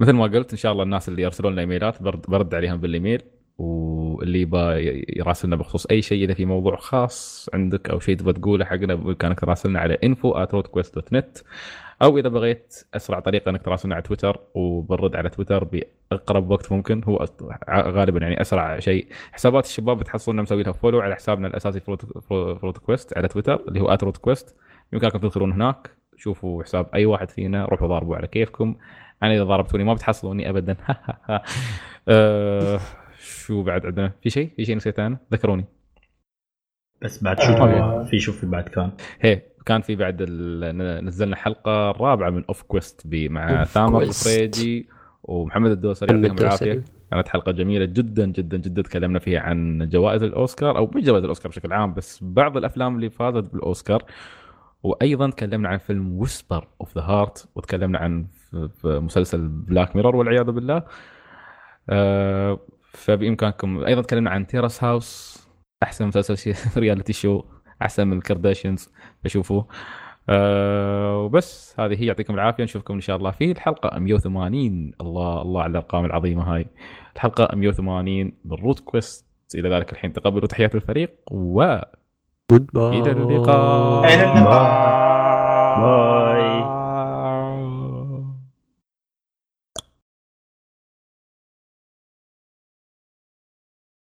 مثل ما قلت إن شاء الله الناس اللي يرسلون لنا إيميلات برد, برد عليهم بالإيميل واللي يبغى ي- يراسلنا بخصوص أي شيء إذا في موضوع خاص عندك أو شيء تبغى تقوله حقنا بامكانك تراسلنا على info@roadquest.net أو إذا بغيت أسرع طريقة إنك تراسلنا على تويتر وبنرد على تويتر بأقرب وقت ممكن هو غالبا يعني أسرع شيء. حسابات الشباب بتحصلنا مسوي لها follow على حسابنا الأساسي فروت كويست على تويتر اللي هو كويست يمكنكم تدخلون هناك. شوفوا حساب أي واحد فينا روحوا ضاربوا على كيفكم. أنا إذا ضربتوني ما بتحصلوني ابدا. أه شو بعد عندنا؟ في شيء؟ في شيء نسيته أنا؟ ذكروني. بس بعد شو آه. في شو في بعد كان؟ هي كان في بعد ال- نزلنا حلقة رابعة من Off Quest بي مع ثامر. الفريجي ومحمد الدوسري يعطيهم العافية. كانت حلقة جميلة جدا جدا جدا. تكلمنا فيها عن جوائز الأوسكار أو مش جوائز الأوسكار بشكل عام بس بعض الأفلام اللي فازت بالأوسكار. وأيضا تكلمنا عن فيلم Whisper of the Heart وتكلمنا عن ف- ف- مسلسل Black Mirror والعياذ بالله. آه، فبإمكانكم أيضا تكلمنا عن Terrace House أحسن مسلسل reality show أحسن من ال Kardashians فشوفوه أه وبس. هذه هي يعطيكم العافية. نشوفكم إن شاء الله في الحلقة 180 الله الله على الأرقام العظيمة هاي. الحلقة 180 من روت كويست إلى ذلك الحين تقبلوا تحيات الفريق و goodbye إلى اللقاء إلى اللقاء bye